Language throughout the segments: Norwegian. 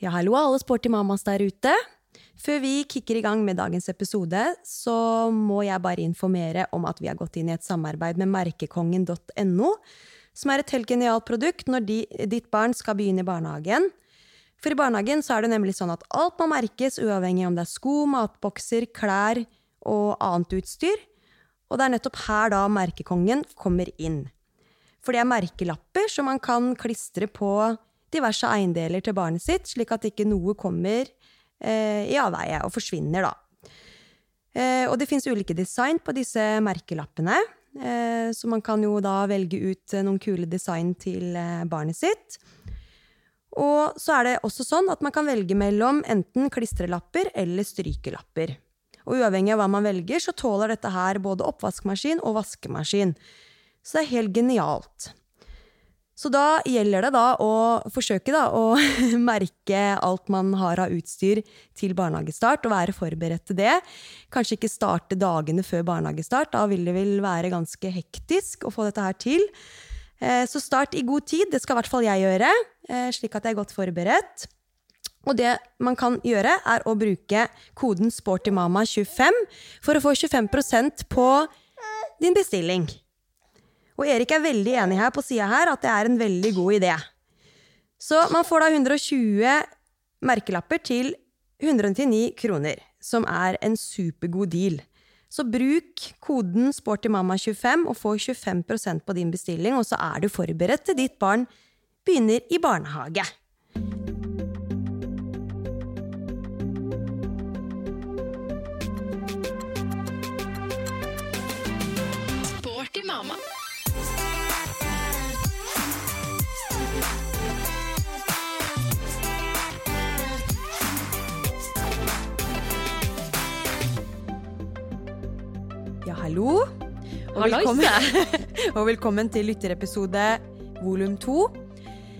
Ja, hallo alle sporty mamas der ute. Før vi kicker i gang med dagens episode, så må jeg bare informere om at vi har gått inn i et samarbeid med merkekongen.no, som er et helt genialt produkt når de, ditt barn skal begynne i barnehagen. For i barnehagen så er det nemlig sånn at alt må merkes, uavhengig om det er sko, matbokser, klær og annet utstyr. Og det er nettopp her da merkekongen kommer inn. For det er merkelapper som man kan klistre på diverse eiendeler til barnet sitt, slik at ikke noe kommer eh, i avveie og forsvinner, da. Eh, og det fins ulike design på disse merkelappene. Eh, så man kan jo da velge ut noen kule design til eh, barnet sitt. Og så er det også sånn at man kan velge mellom enten klistrelapper eller strykelapper. Og uavhengig av hva man velger, så tåler dette her både oppvaskmaskin og vaskemaskin. Så det er helt genialt. Så da gjelder det da å forsøke da å merke alt man har av utstyr til barnehagestart, og være forberedt til det. Kanskje ikke starte dagene før barnehagestart, da vil det vel være ganske hektisk å få dette her til. Eh, så start i god tid, det skal i hvert fall jeg gjøre, eh, slik at jeg er godt forberedt. Og det man kan gjøre, er å bruke koden SportyMama25 for å få 25% på din bestilling. Og Erik er veldig enig her på sida her at det er en veldig god idé. Så man får da 120 merkelapper til 199 kroner, som er en supergod deal. Så bruk koden SportyMamma25 og få 25% på din bestilling, og så er du forberedt til ditt barn begynner i barnehage. Hallo. Og velkommen, og velkommen til lytterepisode volum to.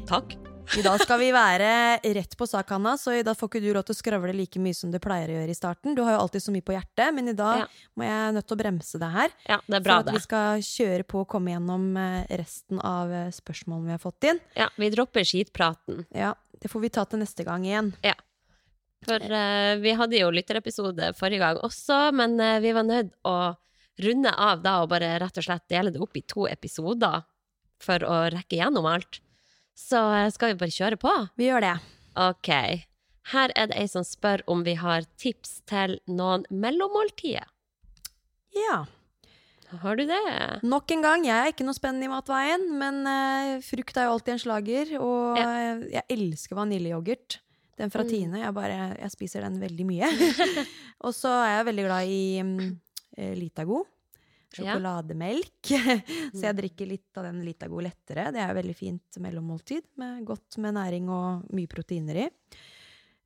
Takk. I dag skal vi være rett på sak, Hanna, så i dag får ikke du lov til å skravle like mye som du pleier å gjøre i starten. Du har jo alltid så mye på hjertet, men i dag Ja. må jeg nødt til å bremse deg her. Ja, det er bra, for at vi skal kjøre på og komme gjennom eh, resten av eh, spørsmålene vi har fått inn. Ja, vi dropper skitpraten. Ja, Det får vi ta til neste gang igjen. Ja. For uh, vi hadde jo lytterepisode forrige gang også, men uh, vi var nødt å runde av da og bare rett og slett dele det opp i to episoder for å rekke gjennom alt. Så eh, skal vi bare kjøre på? Vi gjør det. Ok. Her er det ei som spør om vi har tips til noen mellommåltider. Ja. Har du det? Nok en gang, jeg er ikke noe spennende i matveien, men uh, frukt er jo alltid en slager. Og Ja. jeg elsker vaniljeyoghurt. Den fra Mm. Tine. Jeg, bare, jeg spiser den veldig mye. og så er jeg veldig glad i eh, Litago. Ja. Sjokolademelk. så jeg drikker litt av den Litago lettere. Det er jo veldig fint mellommåltid. Med godt med næring og mye proteiner i.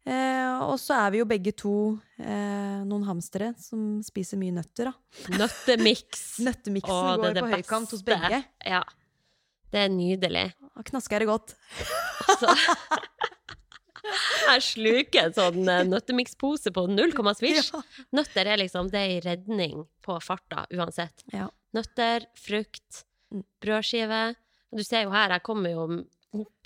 Eh, og så er vi jo begge to eh, noen hamstere som spiser mye nøtter, da. Nøttemiks. Nøttemiksen Åh, går det på høykant hos begge. Ja. Det er nydelig. Da knasker det godt. Så jeg sluker en sånn eh, nøttemikspose på null komma svisj. Nøtter er liksom det er redning på farta uansett. Ja. Nøtter, frukt, Mm. brødskive. Du ser jo her, jeg kommer jo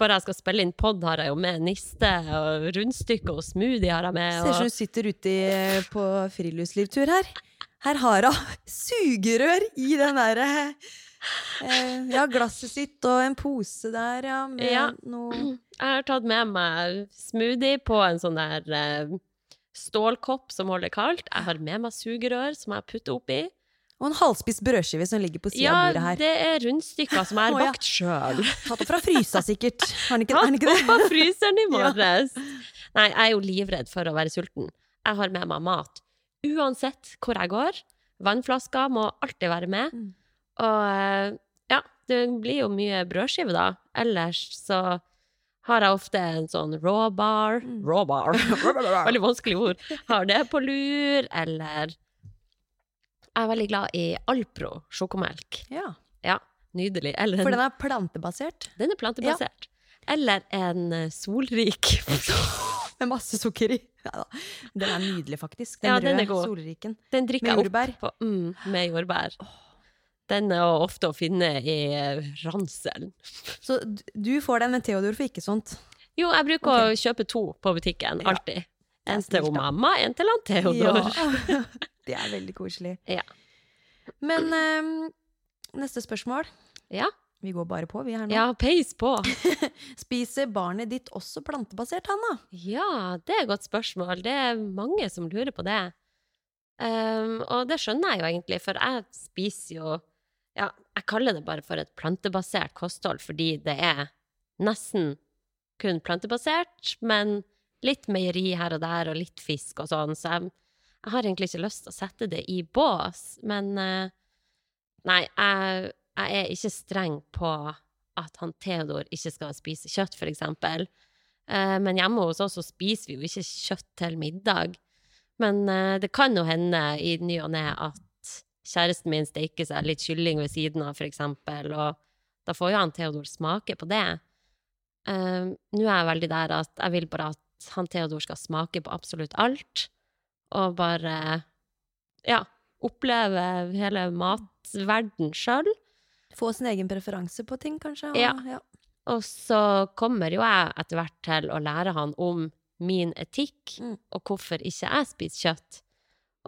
Bare jeg skal spille inn pod, har jeg jo med niste og rundstykke og smoothie har jeg med. Ser ut som du sitter ute i, på friluftslivtur her. Her har hun sugerør i den derre eh, Ja, glasset sitt og en pose der, ja, med Ja. noe jeg har tatt med meg smoothie på en sånn der eh, stålkopp som holder kaldt. Jeg har med meg sugerør som jeg putter oppi. Og en halvspist brødskive som ligger på sida Ja, av bordet her. det er rundstykker som jeg har bakt sjøl. Tatt opp fra frysa, sikkert. Har den ikke, Tatt opp av fryseren i Ja. morges. Nei, jeg er jo livredd for å være sulten. Jeg har med meg mat. Uansett hvor jeg går. Vannflasker må alltid være med. Mm. Og eh, ja, det blir jo mye brødskive da. Ellers så har jeg ofte en sånn raw bar. Mm. Raw bar. veldig vanskelig ord. Har det på lur, eller Jeg er veldig glad i Alpro sjokomelk. Ja. Ja, nydelig. Eller For den er plantebasert. den er plantebasert. Eller en eh, solrik. Med masse sukker i. Ja, den er nydelig, faktisk. Den Ja, røde solriken. Den drikker jeg opp på, mm, med jordbær. Den er ofte å finne i eh, ranselen. Så du får den, men Theodor får ikke sånt. Jo, jeg bruker å kjøpe to på butikken, alltid. Er En til snilt, mamma, en til han Theodor. Ja. Det er veldig koselig. Ja. Men um, neste spørsmål. Ja. Vi går bare på, vi her nå. Ja, peis på. Spiser barnet ditt også plantebasert, Hanna? Ja, det er et godt spørsmål. Det er mange som lurer på det. Um, og det skjønner jeg jo egentlig, for jeg spiser jo Ja, jeg kaller det bare for et plantebasert kosthold fordi det er nesten kun plantebasert, men litt meieri her og der, og litt fisk og sånn, så jeg, jeg har egentlig ikke lyst til å sette det i bås. Men eh, nei, jeg, jeg er ikke streng på at han Theodor ikke skal spise kjøtt, eksempel. Eh, men hjemme hos oss så spiser vi jo ikke kjøtt til middag. Men eh, det kan jo hende i ny og ne at kjæresten min steker seg litt kylling ved siden av, eksempel, og da får jo han Theodor smake på det. Eh, Nå er jeg veldig der at jeg vil bare at han Theodor skal smake på absolutt alt, og bare, ja, oppleve hele matverden sjøl. Få sin egen preferanse på ting, kanskje? og- Ja. Og så kommer jo jeg etter hvert til å lære han om min etikk, Mm. og hvorfor ikke jeg spiser kjøtt.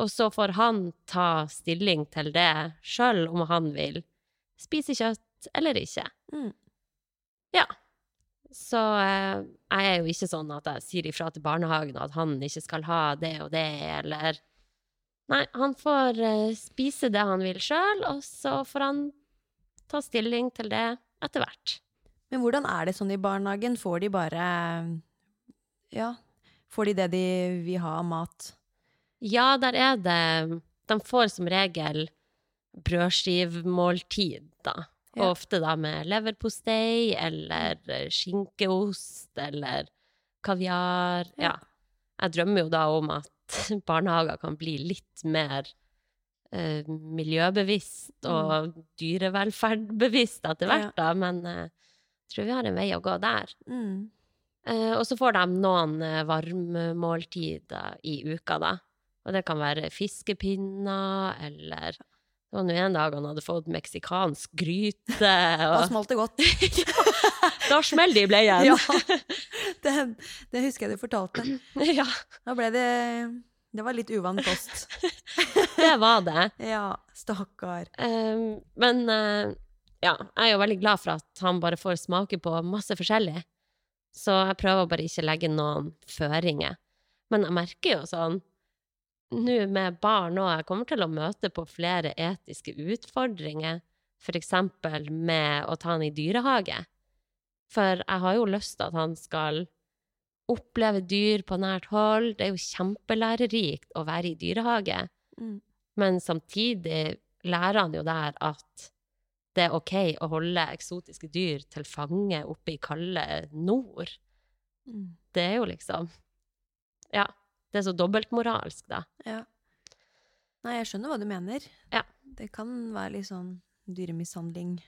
Og så får han ta stilling til det sjøl, om han vil spise kjøtt eller ikke. Mm. Ja. Så eh, jeg er jo ikke sånn at jeg sier ifra til barnehagen at han ikke skal ha det og det, eller Nei, han får eh, spise det han vil sjøl, og så får han ta stilling til det etter hvert. Men hvordan er det sånn i barnehagen? Får de bare Ja, får de det de vil ha av mat? Ja, der er det De får som regel brødskivmåltid, da. Og Ja. ofte da med leverpostei eller eh, skinkeost eller kaviar. Ja. Jeg drømmer jo da om at barnehager kan bli litt mer eh, miljøbevisst og dyrevelferdbevisst etter hvert, da, men eh, jeg tror vi har en vei å gå der. Mm. Eh, og så får de noen eh, varmmåltider i uka, da. Og det kan være fiskepinner, eller Det var nå en dag han hadde fått meksikansk gryte, Da og smalt det godt. da smeller det i bleien! ja. Det, det husker jeg du fortalte. ja, Da ble det Det var litt uvant kost. det var det. Ja, stakkar. Um, men uh, ja, jeg er jo veldig glad for at han bare får smake på masse forskjellig. Så jeg prøver bare ikke å legge noen føringer. Men jeg merker jo sånn nå med barn òg, jeg kommer til å møte på flere etiske utfordringer, for eksempel med å ta han i dyrehage. For jeg har jo lyst til at han skal oppleve dyr på nært hold. Det er jo kjempelærerikt å være i dyrehage. Mm. Men samtidig lærer han jo der at det er OK å holde eksotiske dyr til fange oppe i kalde nord. Mm. Det er jo liksom Ja. Det er så dobbeltmoralsk, da. Ja. Nei, jeg skjønner hva du mener. Ja. Det kan være litt sånn dyremishandling.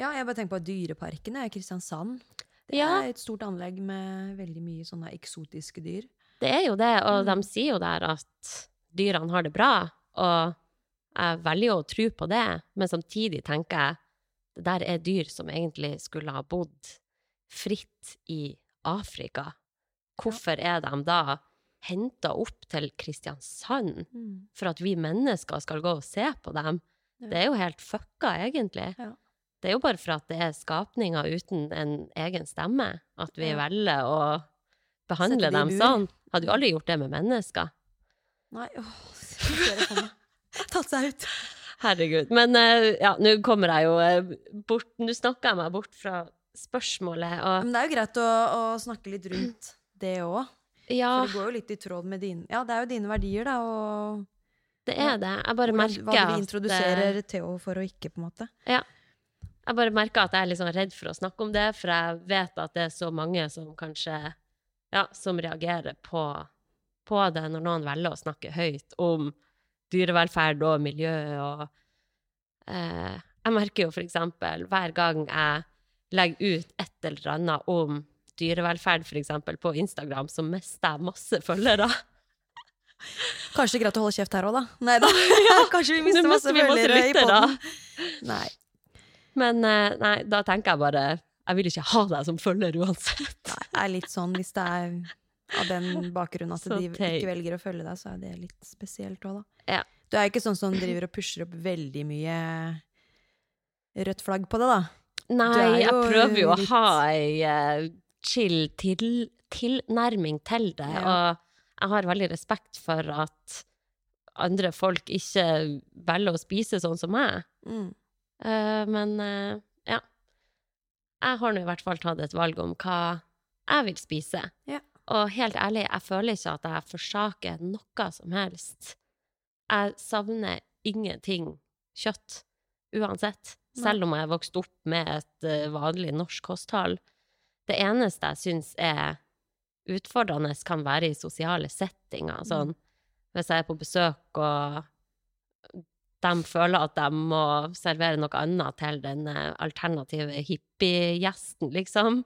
Ja, jeg bare tenker på Dyreparken i Kristiansand. Det Ja. er et stort anlegg med veldig mye sånne eksotiske dyr. Det er jo det, og Mm. de sier jo der at dyrene har det bra, og jeg velger jo å tro på det, men samtidig tenker jeg det der er dyr som egentlig skulle ha bodd fritt i Afrika. Hvorfor er de da henta opp til Kristiansand for at vi mennesker skal gå og se på dem? Ja. Det er jo helt fucka, egentlig. Ja. Det er jo bare for at det er skapninger uten en egen stemme, at vi Ja. velger å behandle dem bur. sånn. Hadde jo aldri gjort det med mennesker. Nei, åh. Tatt seg ut. Herregud. Men eh, ja, nå kommer jeg jo eh, bort Nå snakker jeg meg bort fra spørsmålet, og Men det er jo greit å, å snakke litt rundt det òg. Ja, For det går jo litt i tråd med dine Ja, det er jo dine verdier, da, og det er det. Jeg bare merker at hva at introduserer Theo for å ikke, på en måte. Ja. Jeg bare merker at jeg er litt sånn redd for å snakke om det, for jeg vet at det er så mange som kanskje Ja, som reagerer på, på det når noen velger å snakke høyt om dyrevelferd og miljø og eh, Jeg merker jo for eksempel hver gang jeg legger ut et eller annet om dyrevelferd, eksempel, på Instagram, så mister jeg masse følgere. Kanskje det er greit å holde kjeft her òg, da. Nei da. Kanskje vi mister masse følgere i poden. Nei. Men eh, nei, da tenker jeg bare Jeg vil ikke ha deg som følger uansett. Nei, det er litt sånn hvis det er av den bakgrunnen at de ikke velger å følge deg, så er det litt spesielt òg, da. Ja. Du er jo ikke sånn som driver og pusher opp veldig mye rødt flagg på det, da. Nei, jeg prøver jo å ha ei eh, chill til, tilnærming til det, Ja. og jeg har veldig respekt for at andre folk ikke velger å spise sånn som meg. Mm. Uh, men uh, ja. Jeg har nå i hvert fall tatt et valg om hva jeg vil spise. Ja. Og helt ærlig, jeg føler ikke at jeg forsaker noe som helst. Jeg savner ingenting kjøtt, uansett. Selv om jeg vokste opp med et eh, vanlig norsk kosthold. Det eneste jeg syns er utfordrende, kan være i sosiale settinger. Sånn, hvis jeg er på besøk og de føler at de må servere noe annet til den alternative hippiegjesten, liksom.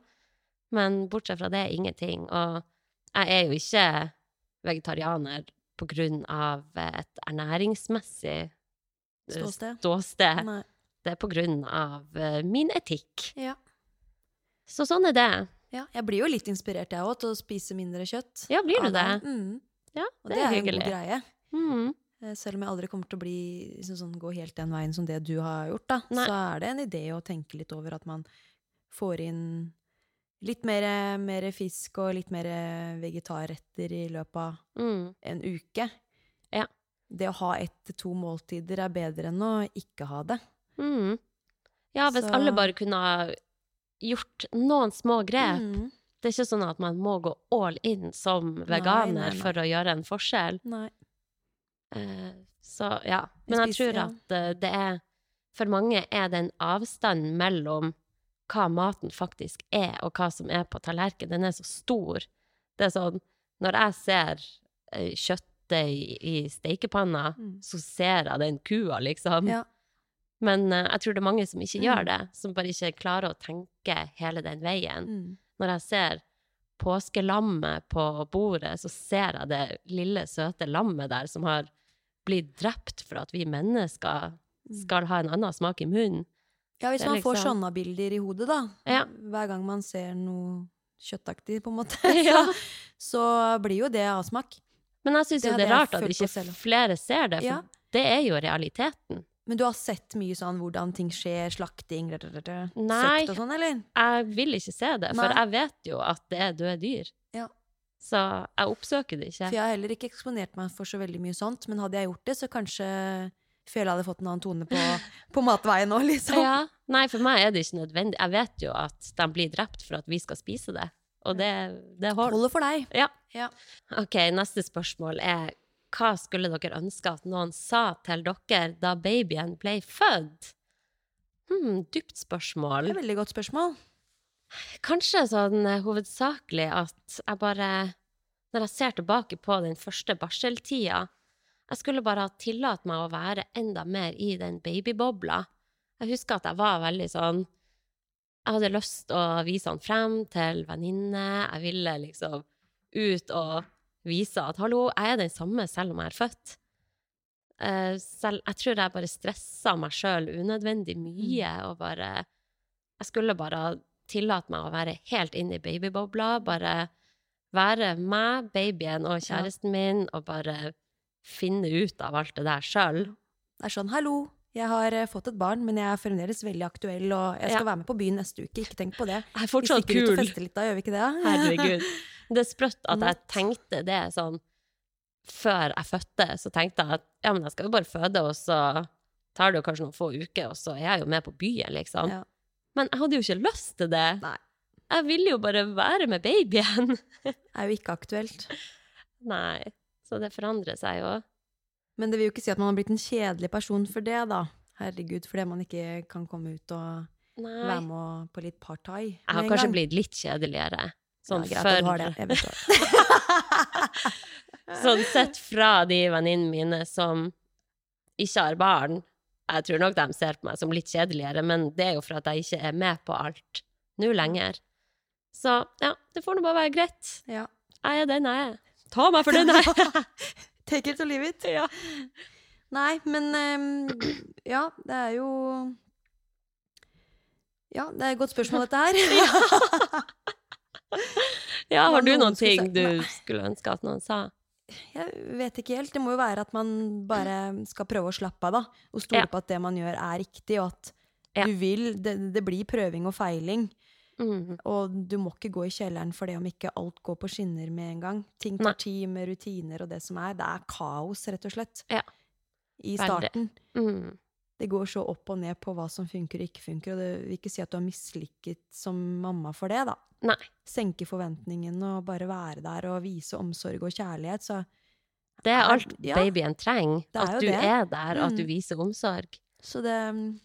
Men bortsett fra det, ingenting. Og jeg er jo ikke vegetarianer på grunn av et ernæringsmessig eh, Ståsted. ståsted. Det er på grunn av eh, min etikk. Ja. Så sånn er det. ja. Jeg blir jo litt inspirert, jeg òg, til å spise mindre kjøtt. Ja, blir du det? det? Mm. Ja, det, det, er er en god greie. Mm. Eh, Selv om jeg aldri kommer til å bli, liksom sånn, gå helt den veien som det du har gjort, da, så er det en idé å tenke litt over at man får inn litt mer, mer fisk og litt mer vegetarretter i løpet av Mm. en uke. Ja. Det å ha ett til to måltider er bedre enn å ikke ha det. Mm. Ja, hvis Så- alle bare kunne ha gjort noen små grep. Mm. Det er ikke sånn at man må gå all in som veganer nei, nei. for å gjøre en forskjell. Nei. Eh, så ja. Men jeg spiser- tror at eh, det er For mange er det en avstand mellom hva maten faktisk er, og hva som er på tallerkenen. Den er så stor. Det er sånn Når jeg ser eh, kjøttet i, i steikepanna, Mm. så ser jeg den kua, liksom. Ja. Men uh, jeg tror det er mange som ikke Mm. gjør det, som bare ikke klarer å tenke hele den veien. Mm. Når jeg ser påskelammet på bordet, så ser jeg det lille, søte lammet der som har blitt drept for at vi mennesker skal ha en annen smak i munnen. Ja, hvis man får liksom- sånne bilder i hodet, da, Ja. hver gang man ser noe kjøttaktig, på en måte, Ja. så, så blir jo det avsmak. Men jeg syns jo det er rart at ikke flere ser det, for Ja. det er jo realiteten. Men du har sett mye sånn hvordan ting skjer, slakting, rrrr, Nei. søkt og sånn, eller? Jeg vil ikke se det, for Nei. jeg vet jo at det er døde dyr. Ja. Så jeg oppsøker det ikke. For jeg har heller ikke eksponert meg for så veldig mye sånt, men hadde jeg gjort det, så kanskje føler jeg hadde fått en annen tone på, på matveien òg, liksom. Ja. Nei, for meg er det ikke nødvendig. Jeg vet jo at de blir drept for at vi skal spise det, og det, det holder. Holder for deg. Ja. Ja. Ok, neste spørsmål er hva skulle dere ønske at noen sa til dere da babyen ble født? Hmm, dypt spørsmål. Det er et veldig godt spørsmål. Kanskje sånn eh, hovedsakelig at jeg bare Når jeg ser tilbake på den første barseltida Jeg skulle bare ha tillatt meg å være enda mer i den babybobla. Jeg husker at jeg var veldig sånn Jeg hadde lyst til å vise han frem til venninne. Jeg ville liksom ut og vise at hallo, jeg er den samme selv om jeg er født. Uh, selv, jeg tror jeg bare stressa meg sjøl unødvendig mye og bare Jeg skulle bare tillate meg å være helt inne i babybobla. Bare være meg, babyen og kjæresten min, og bare finne ut av alt det der sjøl. Det er sånn, hallo, jeg har eh, fått et barn, men jeg er fremdeles veldig aktuell, og jeg skal Ja. være med på byen neste uke, ikke tenk på det. Jeg er fortsatt kul. Vi stikker ut og fester litt da, gjør vi ikke det? Herregud. Det er sprøtt at jeg tenkte det sånn før jeg fødte. Så tenkte jeg at ja, men jeg skal jo bare føde, og så tar det jo kanskje noen få uker, og så er jeg jo med på byen, liksom. Ja. Men jeg hadde jo ikke lyst til det. Nei. Jeg ville jo bare være med babyen. Det er jo ikke aktuelt. Nei. Så det forandrer seg jo. Men det vil jo ikke si at man har blitt en kjedelig person for det, da. Herregud, fordi man ikke kan komme ut og Nei. være med på litt partai. Jeg har kanskje gang. blitt litt kjedeligere. Sånn, ja, greit for, det. Jeg vet det. sånn sett fra de venninnene mine som ikke har barn. Jeg tror nok de ser på meg som litt kjedeligere, men det er jo for at jeg ikke er med på alt nå lenger. Så ja, det får nå bare være greit. Ja. Jeg er den jeg er. Ta meg for den jeg er! Take it or leave it. ja. Nei, men um, ja, det er jo Ja, det er et godt spørsmål, dette her. ja, har du noen noen ting sagt? du skulle ønske at noen sa? Jeg vet ikke helt. Det må jo være at man bare skal prøve å slappe av, da. Og stole Ja. på at det man gjør, er riktig, og at Ja. du vil det, det blir prøving og feiling. Mm. Og du må ikke gå i kjelleren for det om ikke alt går på skinner med en gang. Ting tar tid med rutiner og det som er. Det er kaos, rett og slett. Ja. I starten. Mm. Det går så opp og ned på hva som funker og ikke funker. Og det vil ikke si at du har mislykket som mamma for det, da. Nei. Senke forventningene og bare være der og vise omsorg og kjærlighet. Så Det er Er- alt ja, babyen trenger. det er At du det. er der, at du Mm. viser omsorg. Så det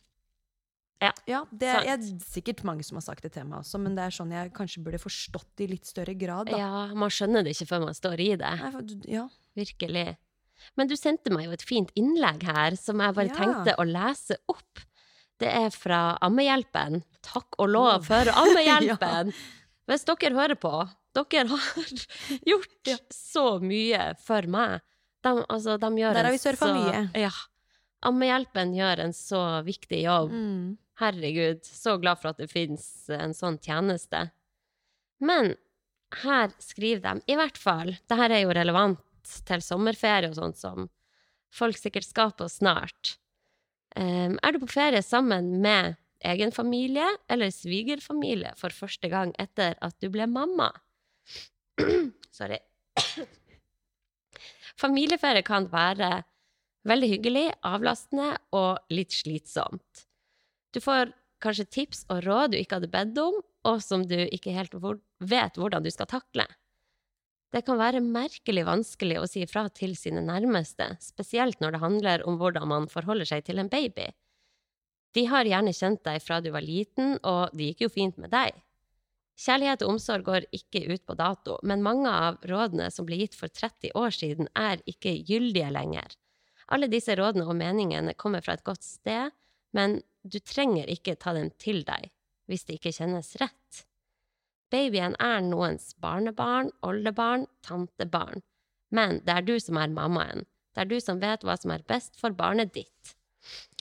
Ja, det sant. er sikkert mange som har sagt det til meg også, men det er sånn jeg kanskje burde forstått i litt større grad. Da. Ja, man skjønner det ikke før man står i det. Nei, for ja. Virkelig. Men du sendte meg jo et fint innlegg her, som jeg bare Ja. tenkte å lese opp. Det er fra Ammehjelpen. Takk og lov for Ammehjelpen! Hvis dere hører på, dere har gjort Ja. så mye for meg. De, altså, de gjør Der har vi surfa mye. Ja. Ammehjelpen gjør en så viktig jobb. Mm. Herregud, så glad for at det finnes en sånn tjeneste. Men her skriver de, i hvert fall, det her er jo relevant til sommerferie og sånt som folk sikkert skal på snart. Um, er du på ferie sammen med egen familie eller svigerfamilie for første gang etter at du ble mamma? Sorry. Familieferie kan være veldig hyggelig, avlastende og litt slitsomt. Du får kanskje tips og råd du ikke hadde bedt om, og som du ikke helt vet hvordan du skal takle. Det kan være merkelig vanskelig å si fra til sine nærmeste, spesielt når det handler om hvordan man forholder seg til en baby. De har gjerne kjent deg fra du var liten, og det gikk jo fint med deg. Kjærlighet og omsorg går ikke ut på dato, men mange av rådene som ble gitt for 30 år siden, er ikke gyldige lenger. Alle disse rådene og meningene kommer fra et godt sted, men du trenger ikke ta dem til deg hvis det ikke kjennes rett. Babyen er noens barnebarn, oldebarn, tantebarn, men det er du som er mammaen. Det er du som vet hva som er best for barnet ditt.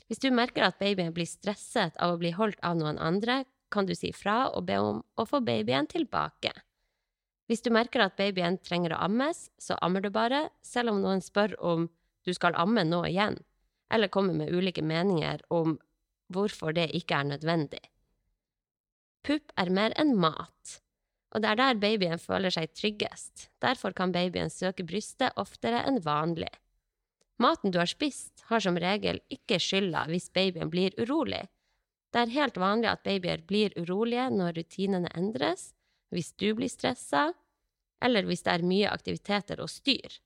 Hvis du merker at babyen blir stresset av å bli holdt av noen andre, kan du si fra og be om å få babyen tilbake. Hvis du merker at babyen trenger å ammes, så ammer du bare, selv om noen spør om du skal amme nå igjen, eller kommer med ulike meninger om hvorfor det ikke er nødvendig. Pupp er mer enn mat, og det er der babyen føler seg tryggest. Derfor kan babyen søke brystet oftere enn vanlig. Maten du har spist, har som regel ikke skylda hvis babyen blir urolig. Det er helt vanlig at babyer blir urolige når rutinene endres, hvis du blir stressa, eller hvis det er mye aktiviteter og styr.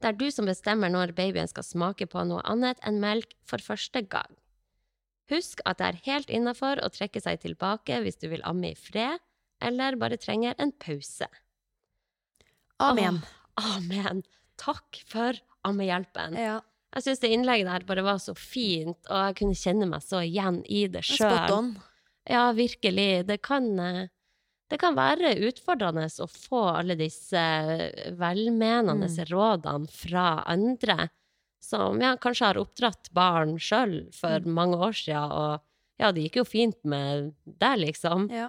Det er du som bestemmer når babyen skal smake på noe annet enn melk for første gang. Husk at det er helt innafor å trekke seg tilbake hvis du vil amme i fred, eller bare trenger en pause. Amen. Åh, amen. Takk for ammehjelpen. Ja. Jeg syns det innlegget der bare var så fint, og jeg kunne kjenne meg så igjen i det Spot sjøl. on. Ja, virkelig. Det kan, eh, det kan være utfordrende å få alle disse eh, velmenende Mm. rådene fra andre som ja, kanskje har oppdratt barn sjøl for Mm. mange år siden, og ja, det gikk jo fint med deg, liksom. Ja.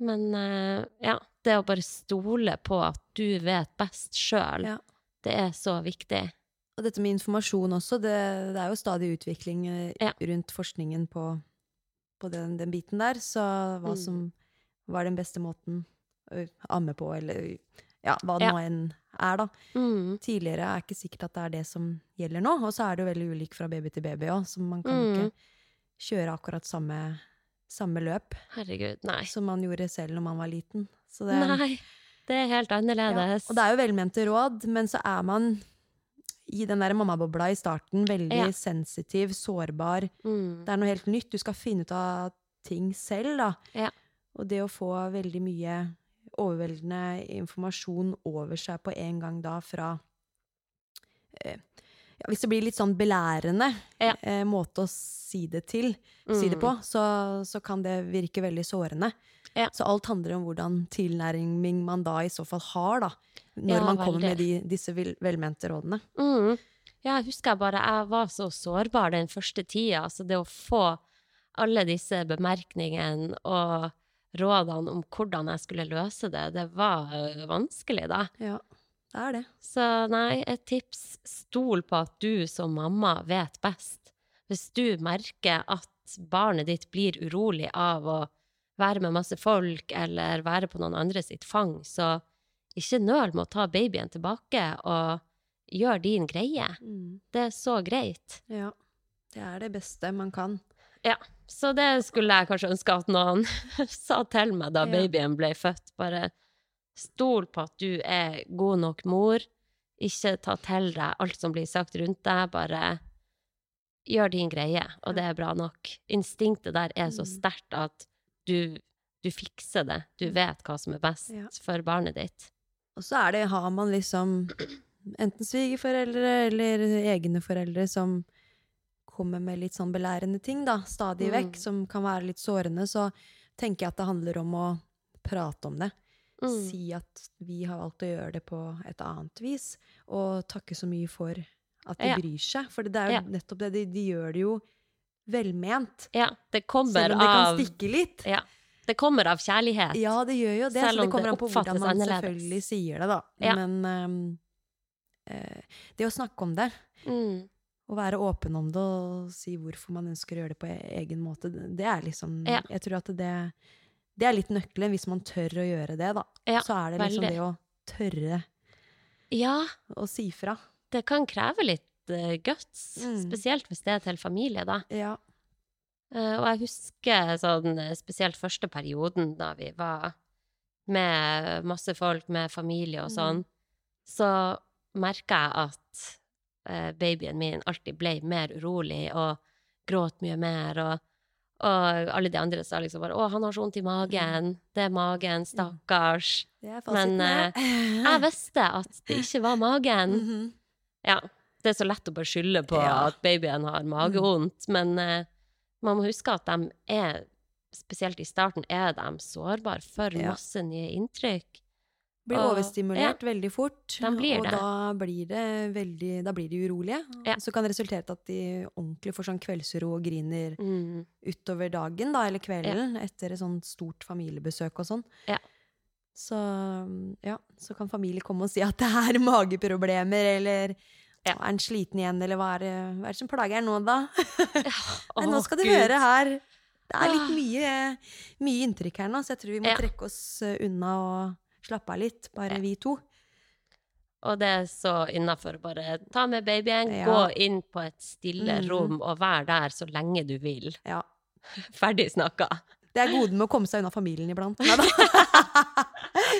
Men uh, ja, det å bare stole på at du vet best sjøl, Ja. det er så viktig. Og dette med informasjon også, det, det er jo stadig utvikling Ja. rundt forskningen på, på den, den biten der. Så hva Mm. som var den beste måten å amme på, eller ja, hva det Ja. nå enn er, da. Mm. Tidligere er ikke sikkert at det er det som gjelder nå. Og så er det jo veldig ulik fra baby til baby òg, så man kan Mm. ikke kjøre akkurat samme, samme løp Herregud, nei. som man gjorde selv når man var liten. Så det, Nei, det er helt ja. annerledes. Og det er jo velmente råd, men så er man i den der mammabobla i starten. Veldig Ja. sensitiv, sårbar. Mm. Det er noe helt nytt. Du skal finne ut av ting selv, da. Ja. Og det å få veldig mye overveldende informasjon over seg på en gang da fra eh, ja, Hvis det blir litt sånn belærende Ja. eh, måte å si det til, si det Mm. på, så, så kan det virke veldig sårende. Ja. Så alt handler om hvordan tilnærming man da i så fall har, da. Når Ja, man kommer med de, disse vel, velmente rådene. Mm. Ja, jeg husker bare jeg var så sårbar den første tida. Altså det å få alle disse bemerkningene og rådene om hvordan jeg skulle løse det, det var øh, vanskelig da. Ja, det er det. Så nei, et tips, stol på at du som mamma vet best. Hvis du merker at barnet ditt blir urolig av å være med masse folk eller være på noen andre sitt fang, så ikke nøl med å ta babyen tilbake og gjør din greie. Det er så greit. Ja. Det er det beste man kan. Ja, så det skulle jeg kanskje ønske at noen sa til meg da babyen ble født. Bare stol på at du er god nok mor. Ikke ta til deg alt som blir sagt rundt deg. Bare gjør din greie, og det er bra nok. Instinktet der er så Mm. sterkt at du, du fikser det. Du vet hva som er best Ja. for barnet ditt. Og så er det, har man liksom enten svigerforeldre eller egne foreldre som kommer med litt sånn belærende ting, da, stadig Mm. vekk, som kan være litt sårende, så tenker jeg at det handler om å prate om det. Mm. Si at vi har valgt å gjøre det på et annet vis, og takke så mye for at de Ja. bryr seg. For det er jo Ja. nettopp det, de, de gjør det jo velment. Ja, det kommer Selv om det kan av stikke litt. ja, Det kommer av kjærlighet. Ja, det gjør jo det. Selv så det kommer det an på hvordan man annerledes. selvfølgelig sier det, da. Ja. Men um, det å snakke om det, Mm. Å være åpen om det og si hvorfor man ønsker å gjøre det på e- egen måte, det er liksom Ja. Jeg tror at det, det er litt nøkkelen, hvis man tør å gjøre det, da. Ja, så er det liksom veldig. det å tørre ja, å si fra. det kan kreve litt uh, guts, Mm. spesielt hvis det er til familie, da. Ja. Uh, og jeg husker sånn eh, spesielt første perioden da vi var med masse folk, med familie og sånn, så merka jeg at babyen min alltid ble mer urolig og gråt mye mer, og, og alle de andre sa liksom bare 'Å, han har så vondt i magen. Det er magen. Stakkars'. Er Men eh, jeg visste at det ikke var magen. Mhm. Ja, det er så lett å bare skylde på Ja. at babyen har magevondt, men uh, man må huske at de er, spesielt i starten, er de sårbare for Ja. masse nye inntrykk. Blir overstimulert veldig fort, og det. da blir, det veldig, da blir de urolige. Ja. Så kan det resultere til at de ordentlig får sånn kveldsro og griner Mm. utover dagen, da, eller kvelden, etter et sånt stort familiebesøk og sånn. Ja. Så, ja, så kan familie komme og si at det er mageproblemer, eller Ja. er han sliten igjen, eller hva er, det, hva er det som plager han nå, da? Nei, nå skal du Gud. høre her. Det er litt Ah. mye, mye inntrykk her nå, så jeg tror vi må Ja. trekke oss unna og slappe av litt, bare Ja. vi to. Og det er så innafor bare ta med babyen, Ja. gå inn på et stille Mhm. rom og vær der så lenge du vil. Ja. Ferdig snakka. Det er goden med å komme seg unna familien iblant.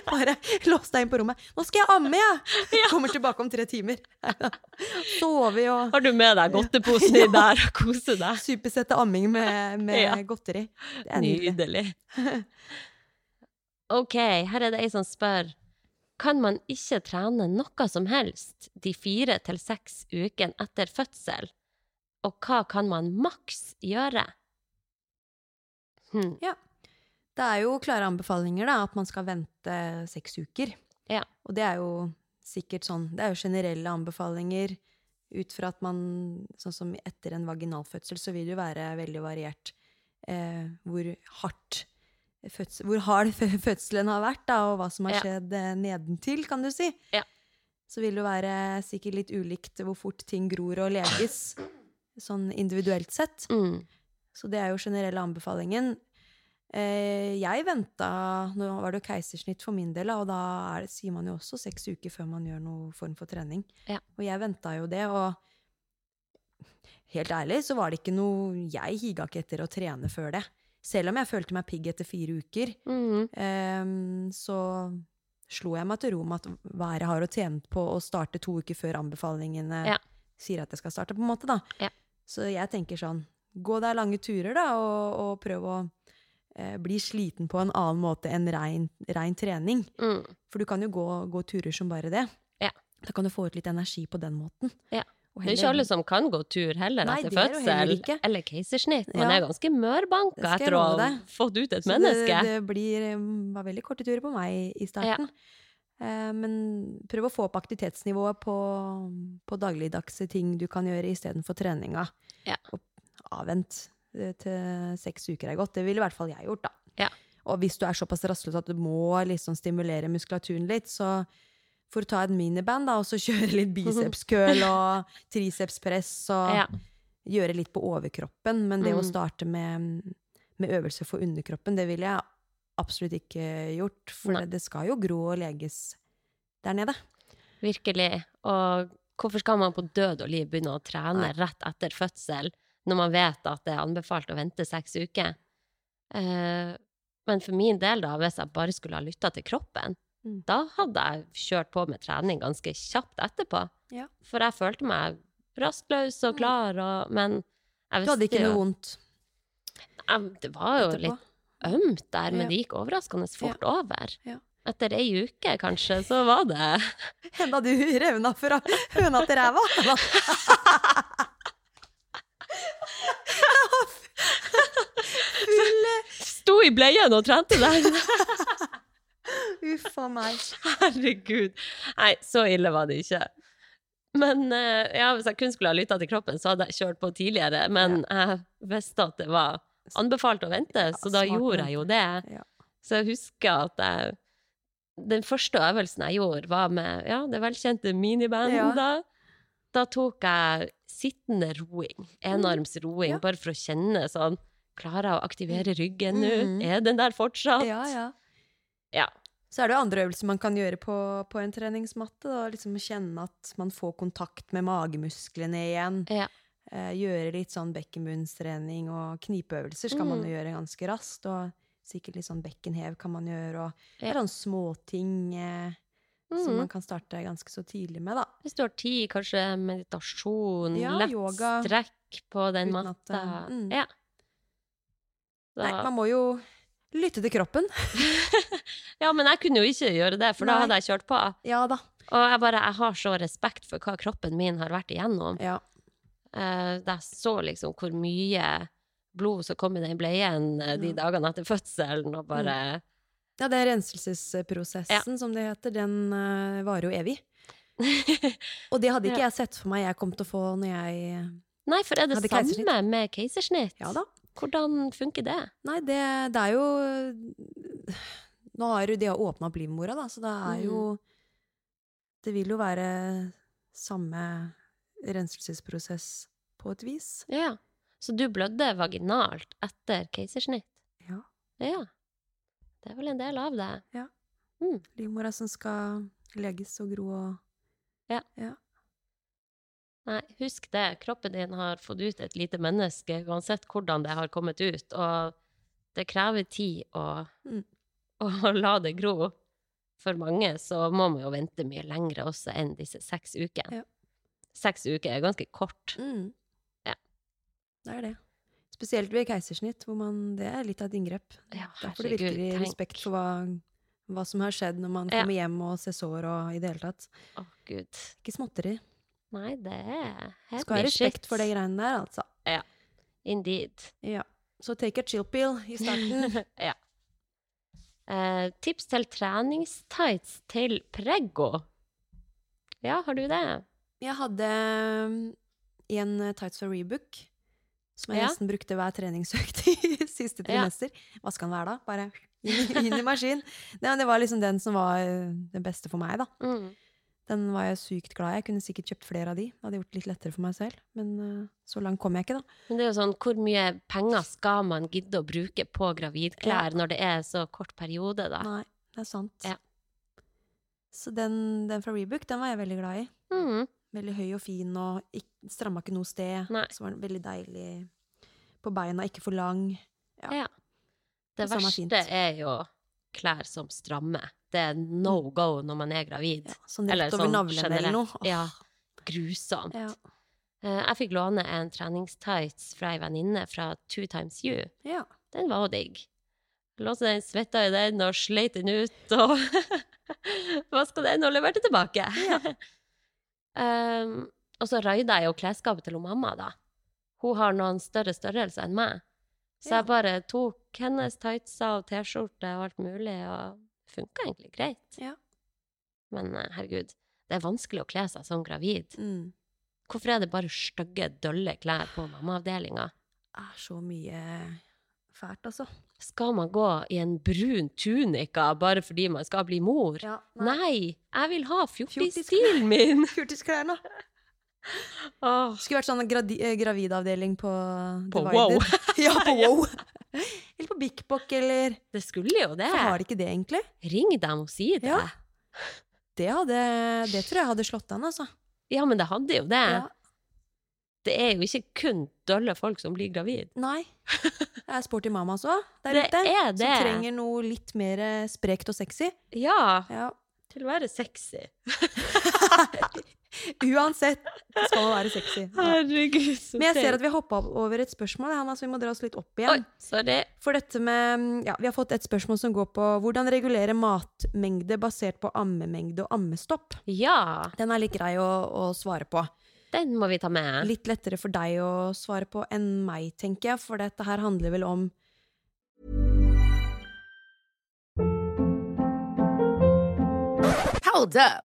Bare lås deg inn på rommet. 'Nå skal jeg amme, jeg!' Kommer tilbake om tre timer. Sove og Har du med deg godteposen din der og kose deg? supersette amming med, med Ja. godteri. Det er nydelig. Nydelig. OK, her er det ei som spør. Kan man ikke trene noe som helst de fire til seks ukene etter fødsel? Og hva kan man maks gjøre? Hm. Det er jo klare anbefalinger, da, at man skal vente seks uker. Ja. Og det er jo sikkert sånn Det er jo generelle anbefalinger ut fra at man Sånn som etter en vaginalfødsel, så vil det jo være veldig variert eh, hvor hardt fødsel, hvor hard fødselen har vært, da, og hva som har skjedd ja. nedentil, kan du si. Ja. Så vil det være sikkert litt ulikt hvor fort ting gror og leges, sånn individuelt sett. Mm. Så det er jo generelle anbefalingen. Eh, jeg venta Nå var det jo keisersnitt for min del, og da er det, sier man jo også seks uker før man gjør noen form for trening. Ja. Og jeg venta jo det, og helt ærlig så var det ikke noe Jeg higa ikke etter å trene før det. Selv om jeg følte meg pigg etter fire uker, Mm. eh, så slo jeg meg til ro med at hva er jeg har å tjene på å starte to uker før anbefalingene Ja. sier at jeg skal starte, på en måte, da. Ja. Så jeg tenker sånn, gå deg lange turer, da, og, og prøv å eh, bli sliten på en annen måte enn rein, rein trening. Mm. For du kan jo gå, gå turer som bare det. Ja. Da kan du få ut litt energi på den måten. Ja. Og Det er ikke alle som kan gå tur heller Nei, etter er fødsel eller keisersnitt. Man Ja. er ganske mørbanka etter å ha fått ut et Så menneske. Det, det blir, um, var veldig korte turer på meg i starten. Eh, men prøv å få opp aktivitetsnivået på, på dagligdagse ting du kan gjøre istedenfor treninga. Ja. Og avvent eh, til seks uker er godt. Det ville i hvert fall jeg gjort, da. Ja. Og hvis du er såpass rastløs at du må liksom stimulere muskulaturen litt, så får å ta et miniband da, og så kjøre litt bicepskøl og tricepspress og Ja. gjøre litt på overkroppen. Men det å Mm. starte med, med øvelser for underkroppen, det ville jeg absolutt ikke gjort. For Nei. det, det skal jo gro og leges der nede. Virkelig. Og hvorfor skal man på død og liv begynne å trene Nei. rett etter fødsel, når man vet at det er anbefalt å vente seks uker? Uh, men for min del, da, hvis jeg bare skulle ha lytta til kroppen, Mm. da hadde jeg kjørt på med trening ganske kjapt etterpå. Ja. For jeg følte meg rastløs og klar, og, men jeg visste Du hadde ikke noe vondt Jeg- Det var jo etterpå? litt ømt der, men Ja. det gikk overraskende fort over. Ja. Etter ei uke, kanskje, så var det Henda du revna fra høna til ræva? Sto i bleien og trente der! Uff a meg. Herregud. Nei, så ille var det ikke. Men eh, ja, hvis jeg kun skulle ha lytta til kroppen, så hadde jeg kjørt på tidligere. Men jeg visste at det var anbefalt å vente, Ja, så da gjorde jeg jo det. Ja. Så jeg husker at jeg Den første øvelsen jeg gjorde, var med ja, det velkjente minibandet. Ja. Da. da tok jeg sittende roing, enarmsroing, Ja. bare for å kjenne sånn Klarer jeg å aktivere ryggen nå? Mhm. Er den der fortsatt? Ja, ja. Ja. Så er det jo andre øvelser man kan gjøre på, på en treningsmatte. Da. Liksom kjenne at man får kontakt med magemusklene igjen. Ja. Eh, gjøre litt sånn bekkenbunnstrening og knipeøvelser skal man Mm. jo gjøre ganske raskt. Og sikkert litt sånn bekkenhev kan man gjøre. Og Ja. sånne småting eh, som Mhm. man kan starte ganske så tidlig med, da. Hvis du har tid, kanskje meditasjon, Ja, lett yoga. strekk på den matta. mm. Ja. Da, Nei, man må jo lytte til kroppen. ja, men jeg kunne jo ikke gjøre det, for da hadde jeg kjørt på. Ja da. Og jeg bare, jeg har så respekt for hva kroppen min har vært igjennom. Ja. Uh, jeg så liksom hvor mye blod som kom i den bleien eh, de Ja. dagene etter fødselen, og bare ja, det er renselsesprosessen, som det heter. Den uh, varer jo evig. Og det hadde ikke Ja. jeg sett for meg jeg kom til å få når jeg Nei, for er det samme med keisersnitt? Ja da. Hvordan funker det? Nei, det, det er jo Nå har de åpna opp livmora, da, så det er jo Mm. Det vil jo være samme renselsesprosess på et vis. Ja. Så du blødde vaginalt etter keisersnitt? Ja. Ja. Det er vel en del av det. Ja, Livmora som skal leges og gro og Nei, husk det. Kroppen din har fått ut et lite menneske, uansett hvordan det har kommet ut. Og det krever tid å, Mm. å la det gro. For mange så må man jo vente mye lengre også enn disse seks ukene. Ja. Seks uker er ganske kort. mm. Ja. Det er det. Spesielt ved keisersnitt, hvor man Det er litt av et inngrep. Ja, Derfor det virker tenk. respekt for hva, hva som har skjedd når man Ja. kommer hjem og ser sår og i det hele tatt. Å, gud. Ikke småtteri. Nei, det er heavy Skal ha respekt shit. for de greiene der, altså. Ja. Indeed. Ja. Så take a chill pill i starten. ja. Eh, tips til treningstights til preggo. Ja, har du det? Jeg hadde um, en tights for Rebook, som jeg Ja. nesten brukte hver treningsøkt i siste Ja. trimester. Hva skal den være da? Bare inn, inn i maskin. Det, det var liksom den som var uh, den beste for meg, da. Mm. Den var jeg sykt glad i. Jeg kunne sikkert kjøpt flere av de. Det hadde gjort det litt lettere for meg selv. Men uh, så langt kom jeg ikke, da. Men det er jo sånn, hvor mye penger skal man gidde å bruke på gravidklær når det er så kort periode, da? Nei, det er sant. Ja. Så den, den fra Rebook, den var jeg veldig glad i. Mm. Veldig høy og fin, og ikk- stramma ikke noe sted. Nei. Så var den veldig deilig på beina, ikke for lang. Ja. Ja. Det Det verste er er jo klær som strammer. Det er no go når man er gravid. Ja, sånn Eller rett over sånn eller noe. Ja. Grusomt. Ja. Eh, Jeg fikk låne en treningstights fra ei venninne fra Two Times You. ja. Den var jo digg. Låste den, svetta i den og sleit den ut og vaska den og leverte tilbake. um, og så raida jeg jo klesskapet til hun mamma, da. Hun har noen større størrelser enn meg. Så Ja. jeg bare tok hennes tightser og T-skjorte og alt mulig, og det funka egentlig greit. Ja. Men eh, herregud, det er vanskelig å kle seg som gravid. Mm. Hvorfor er det bare stygge, dølle klær på mammaavdelinga? er så mye fælt, altså. Skal man gå i en brun tunika bare fordi man skal bli mor? Ja, Nei, jeg vil ha fjortisstilen min! Fjortisklærne. Åh, Skulle vært sånn eh, gravidavdeling på På. Wow. ja, på Wow. Eller på Bik Bok, eller det skulle jo det. For har de ikke det, egentlig? Ring dem og si det. Ja. Det, hadde, det tror jeg hadde slått an, altså. Ja, men det hadde jo det. Ja. Det er jo ikke kun dølle folk som blir gravid. Nei. Det er sporty mamas òg der Det ute. er det. Som trenger noe litt mer eh, sprekt og sexy. Ja, Ja. til å være sexy. Uansett skal man være sexy. Ja. Herregud, så Men jeg ser at vi hoppa over et spørsmål, Hanna, så vi må dra oss litt opp Oi, igjen. sorry. For dette med Ja, vi har fått et spørsmål som går på hvordan regulere matmengde basert på ammemengde og ammestopp. Ja, Den er litt grei å, å svare på. den må vi ta med. Litt lettere for deg å svare på enn meg, tenker jeg, for dette her handler vel om Hold up.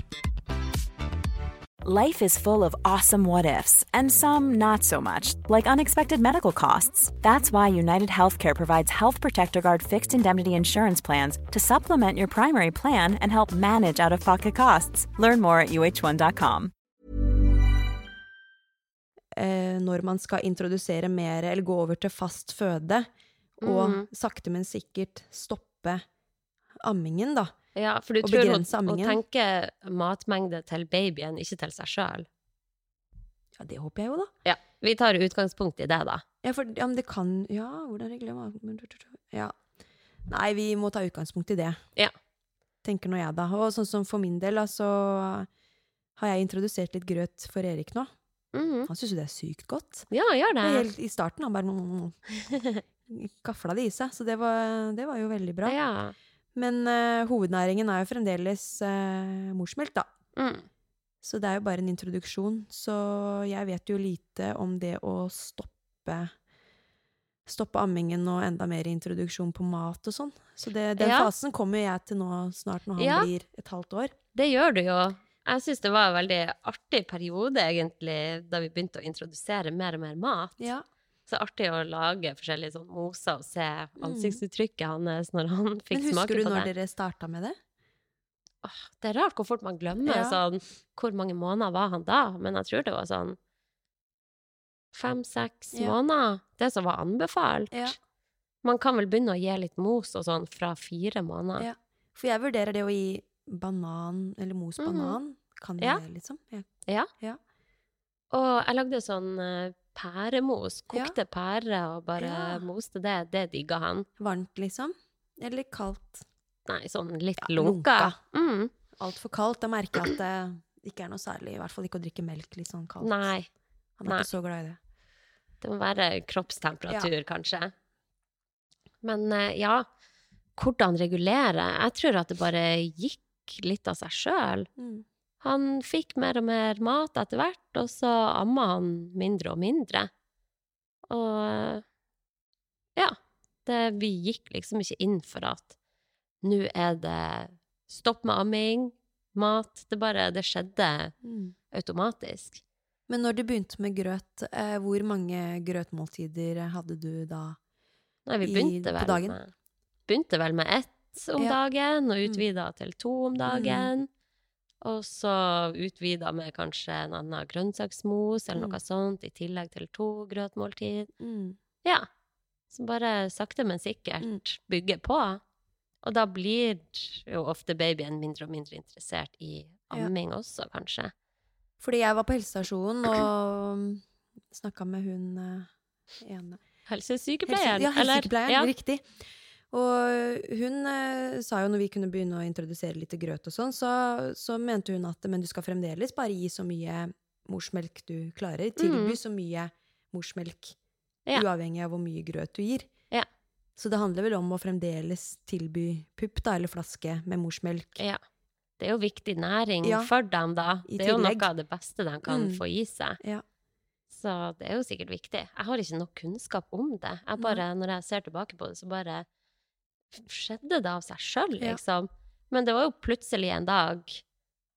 Life is full of awesome what ifs, and some not so much, like unexpected medical costs. That's why United Healthcare provides Health Protector Guard fixed indemnity insurance plans to supplement your primary plan and help manage out of pocket costs. Learn more at uh1.com. Uh, når man skal introdusere mer, eller gå over til fast føde, og Mhm. sakte, men sikkert stoppe ammingen, da. Ja, for du tror hun, hun tenker matmengde til babyen, ikke til seg sjøl. Ja, det håper jeg jo, da. Ja, vi tar utgangspunkt i det, da. Ja, for ja, men det kan Ja, hvordan regler man Ja. Nei, vi må ta utgangspunkt i det. Ja. Tenker nå jeg, da. Og sånn som for min del, da, så har jeg introdusert litt grøt for Erik nå. Mhm. Han syns jo det er sykt godt. Ja, gjør det. Helt I starten han bare mm, gafla det i seg, så det var, det var jo veldig bra. Ja. Men uh, hovednæringen er jo fremdeles uh, morsmelk, da. Mm. Så det er jo bare en introduksjon. Så jeg vet jo lite om det å stoppe Stoppe ammingen og enda mer introduksjon på mat og sånn. Så det, den Ja. fasen kommer jeg til nå snart, når han Ja. blir et halvt år. Det gjør du jo. Jeg syns det var en veldig artig periode, egentlig, da vi begynte å introdusere mer og mer mat. Ja. Så artig å lage forskjellige sånn moser og se ansiktsuttrykket hans når han fikk smake på det. Men husker du når det. dere starta med det? Åh, det er rart hvor fort man glemmer Ja. sånn Hvor mange måneder var han da? Men jeg tror det var sånn fem-seks Ja. måneder. Det som var anbefalt. Ja. Man kan vel begynne å gi litt mos og sånn fra fire måneder. Ja. For jeg vurderer det å gi banan, eller mos banan. Mm. Kan Ja. jeg, liksom? Ja. Og jeg lagde sånn pæremos. Ja. Kokte pære og bare Ja. moste det. Det digga han. Varmt, liksom? Eller kaldt? Nei, sånn litt Ja, lunka. lunka. Mm. Altfor kaldt. Da merker jeg at det ikke er noe særlig. I hvert fall ikke å drikke melk litt sånn kaldt. Nei. Han er nei. ikke så glad i det. Det må være kroppstemperatur, kanskje. Men eh, ja, hvordan regulere? Jeg tror at det bare gikk litt av seg sjøl. Mm. Han fikk mer og mer mat etter hvert, og så amma han mindre og mindre. Og ja, det, vi gikk liksom ikke inn for at nå er det stopp med amming, mat. Det bare Det skjedde Mm. automatisk. Men når du begynte med grøt, eh, hvor mange grøtmåltider hadde du da? Nei, vi I- på på vel dagen? med Begynte vel med ett om Ja. dagen, og Mm. utvida til to om dagen. Og så utvida med kanskje en annen grønnsaksmos eller Mm. noe sånt, i tillegg til to grøtmåltid. Mm. Ja. Så bare sakte, men sikkert Mm. bygge på. Og da blir jo ofte babyen mindre og mindre interessert i Ja. amming også, kanskje. Fordi jeg var på helsestasjonen og snakka med hun eh, ene Helsesykepleieren, Helse, ja, helsesykepleieren, Ja. riktig. Og hun eh, sa jo når vi kunne begynne å introdusere litt grøt og sånn, så, så mente hun at men du skal fremdeles bare gi så mye morsmelk du klarer. Tilby så mye morsmelk, Mm. Ja. uavhengig av hvor mye grøt du gir. Ja. Så det handler vel om å fremdeles tilby pupp, da, eller flaske med morsmelk. Ja. Det er jo viktig næring Ja. for dem, da. I Det er jo noe av det beste de kan Mm. få i seg. Ja. Så det er jo sikkert viktig. Jeg har ikke nok kunnskap om det. Jeg bare, når jeg ser tilbake på det, så bare skjedde det av seg sjøl, Ja. liksom. Men det var jo plutselig en dag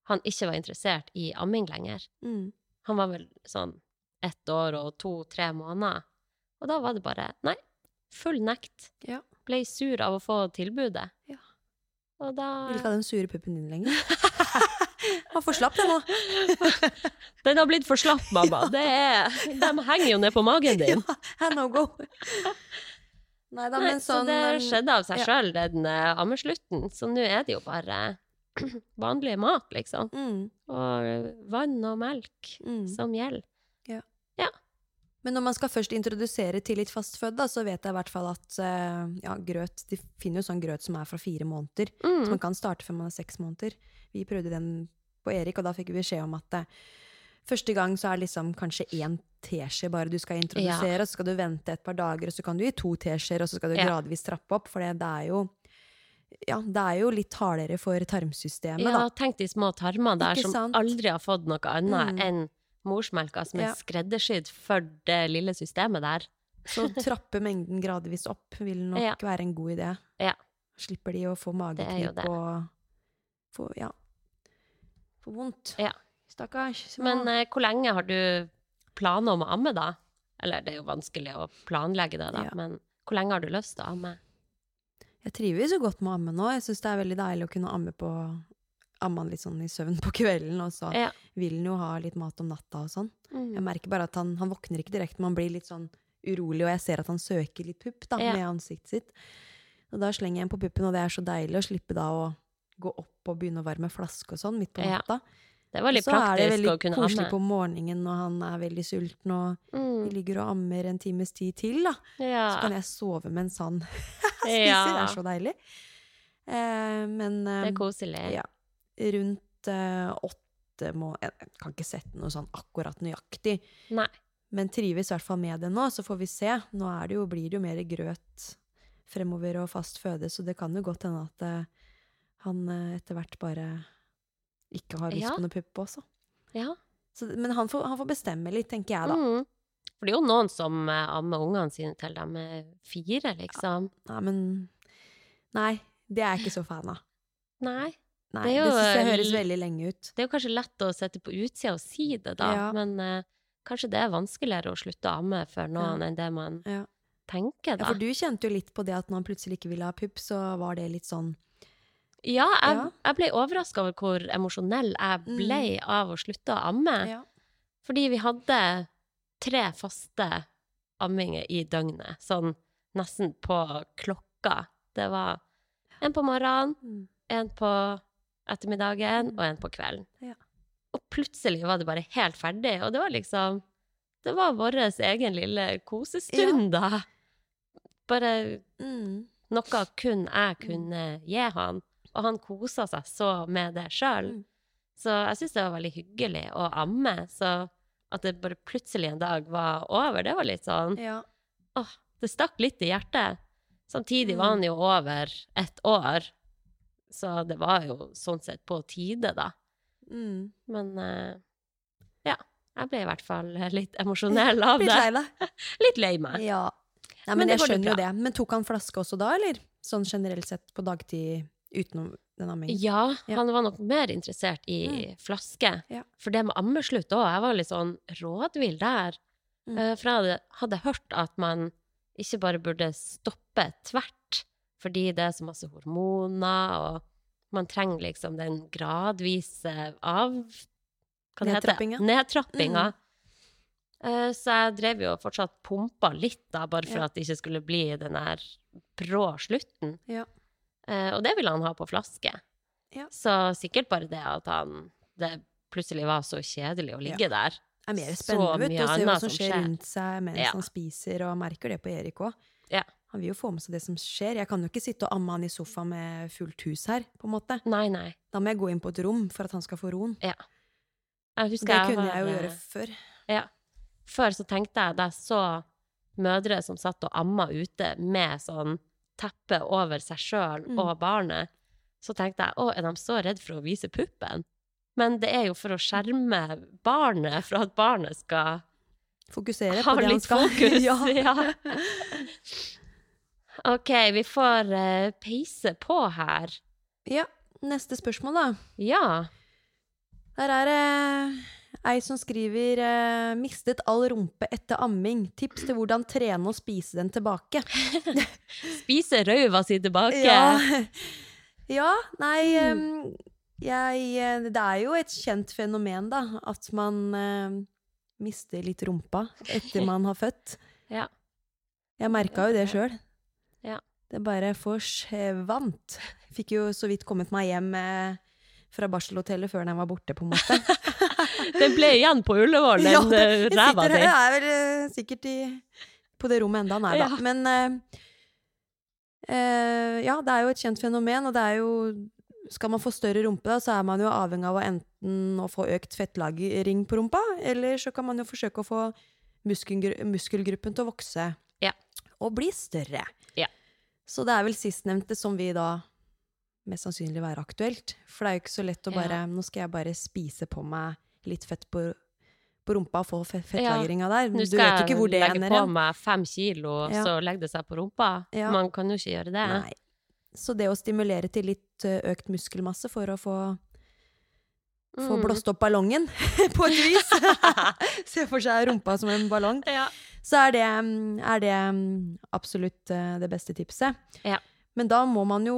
han ikke var interessert i amming lenger. Mm. Han var vel sånn ett år og to-tre måneder. Og da var det bare nei, full nekt. Ja. Ble sur av å få tilbudet. Ja. Og da Vil ikke ha den sure puppen din lenger. Han får slapp, den, nå. Den har blitt for slapp, mamma. Det er, de henger jo ned på magen din. Ja, no go. Nei da, Nei, men så sånn det um, skjedde av seg ja. sjøl, den uh, ammeslutten. Så nå er det jo bare vanlig mat, liksom. mm, Og eh, vann og melk mm. som gjelder. Ja. Men når man skal først introdusere til litt fastfødd, så vet jeg i hvert fall at uh, ja, grøt De finner jo sånn grøt som er fra fire måneder. Så Mm. man kan starte før man er seks måneder. Vi prøvde den på Erik, og da fikk vi beskjed om at uh, første gang så er liksom kanskje én teskje bare du skal introdusere, og så skal du vente et par dager, og så kan du gi to teskjeer, og så skal du Ja. gradvis trappe opp, for det, er jo ja, det er jo litt hardere for tarmsystemet, Ja, da. tenk de små tarmene der som aldri har fått noe annet Mm. enn morsmelka som er Ja. skreddersydd for det lille systemet der. Så trappe mengden gradvis opp vil nok Ja. være en god idé. Ja. Slipper de å få mageknip og få, ja, få vondt. Ja. Stakkars. Men uh, hvor lenge har du planer om å amme, da? Eller det er jo vanskelig å planlegge det, da, Ja. men hvor lenge har du lyst til å amme? Jeg trives jo godt med å amme nå. Jeg syns det er veldig deilig å kunne amme på Amme han litt sånn i søvn på kvelden, og så Ja. vil han jo ha litt mat om natta og sånn. Mm. Jeg merker bare at han, han våkner ikke direkte, men han blir litt sånn urolig, og jeg ser at han søker litt pupp da, Ja. med ansiktet sitt. Og da slenger jeg ham på puppen, og det er så deilig å slippe da å gå opp og begynne å varme flaske og sånn midt på Ja. Det var litt så er det veldig koselig på morgenen når han er veldig sulten, og vi Mm. ligger og ammer en times tid til, da. Så kan jeg sove mens han spiser. Ja. Det er så deilig. Eh, men Det eh, er koselig. ja, rundt eh, åtte må Jeg kan ikke sette noe sånn akkurat nøyaktig, Nei. men trives i hvert fall med det nå, så får vi se. Nå er det jo, blir det jo mer grøt fremover og fast føde, så det kan jo godt hende at eh, han eh, etter hvert bare ikke har lyst Ja. på noe pupp også. Ja. Så, men han får, han får bestemme litt, tenker jeg da. Mm. For det er jo noen som eh, ammer ungene sine til de er fire, liksom. Nei, men Nei, det er jeg ikke så fan av. Nei. Nei, Det det, er synes jeg eh, høres veldig lenge ut. Det er jo kanskje lett å sette på utsida og si det, da, Ja. men uh, kanskje det er vanskeligere å slutte å amme for noen Ja. enn det man Ja. tenker, Ja, for du kjente jo litt på det at når han plutselig ikke ville ha pupp, så var det litt sånn Ja, jeg, Ja. jeg ble overraska over hvor emosjonell jeg Mm. ble av å slutte å amme. Ja. Fordi vi hadde tre faste amminger i døgnet, sånn nesten på klokka. Det var en på morgenen, Mm. en på ettermiddagen Mm. og en på kvelden. Ja. Og plutselig var det bare helt ferdig, og det var liksom Det var vår egen lille kosestund, da. Bare Mm. noe kun jeg kunne gi han, og han kosa seg så med det sjøl. Mm. Så jeg syns det var veldig hyggelig å amme, så at det bare plutselig en dag var over, det var litt sånn Ja. åh, det stakk litt i hjertet. Samtidig Mm. var han jo over ett år, så det var jo sånn sett på tide, da. Mm. Men eh, ja, jeg ble i hvert fall litt emosjonell av det. Litt lei deg. Litt lei meg. Ja. Nei, Men men, jeg skjønner jo det. Men tok han flaske også da, eller? Sånn generelt sett på dagtid utenom den ammingen? Ja, Ja. han var nok mer interessert i flaske. Ja. For det med ammeslutt òg, jeg var litt sånn rådvill der. Mm. Eh, For jeg hadde, hadde hørt at man ikke bare burde stoppe tvert, fordi det er så masse hormoner, og man trenger liksom den gradvise av... Hva det heter? Nedtrappinga. Nedtrappinga. Mm. Eh, Så jeg drev jo fortsatt pumpa litt, da, bare for Ja. at det ikke skulle bli den der brå slutten. Ja. Eh, og det ville han ha på flaske. Ja. Så sikkert bare det at han Det plutselig var så kjedelig å ligge der. Det er mer spennende ut, å se hva som skjer skjer. rundt seg mens Ja. han spiser, og merker det på Erik òg. Ja. Han vil jo få med seg det som skjer. Jeg kan jo ikke sitte og amme han i sofaen med fullt hus her, på en måte. Nei, nei. Da må jeg gå inn på et rom for at han skal få roen. Det kunne jeg jo gjøre før. Ja. Før så tenkte jeg, da så mødre som satt og amma ute med sånn teppe over seg sjøl Mm. og barnet, så tenkte jeg å, er de så redd for å vise puppen? Men det er jo for å skjerme barnet fra at barnet skal Fokusere ha på det han skal. fokus. ja. ja. OK, vi får uh, peise på her. ja. Neste spørsmål, da. Ja. Der er det ei som skriver eh, 'mistet all rumpe etter amming'. Tips til hvordan trene og spise den tilbake. Spise røyva si tilbake. Ja, ja nei mm. jeg, eh, Det er jo et kjent fenomen, da, at man eh, mister litt rumpa etter man har født. Ja. Jeg merka jo det sjøl. Ja. Det bare forsvant. Fikk jo så vidt kommet meg hjem eh, fra barselhotellet før den var borte, på en måte. Den ble igjen på Ullevål, den Ja, den, Jeg ræva sitter Ja, di. jeg er vel eh, sikkert i, på det rommet enda, nei da. Ja. Men uh, eh, ja, det er jo et kjent fenomen, og det er jo Skal man få større rumpe, da, så er man jo avhengig av å enten å få økt fettlagring på rumpa, eller så kan man jo forsøke å få muskelgru muskelgruppen til å vokse Ja. og bli større. Ja. Så det er vel sistnevnte som vi da mest sannsynlig være aktuelt. For det er jo ikke så lett å Ja. bare Nå skal jeg bare spise på meg litt fett på, på rumpa og få fe- Ja. fettlagringa der. Du vet jo ikke hvor det ender. Nå skal jeg legge på meg fem kilo, Ja. så legger det seg på rumpa. Ja. Man kan jo ikke gjøre det. Nei. Så det å stimulere til litt økt muskelmasse for å få, få Mm. blåst opp ballongen, på et vis Se for seg rumpa som en ballong. Ja. Så er det, er det mm, absolutt det beste tipset. Ja. Men da må man jo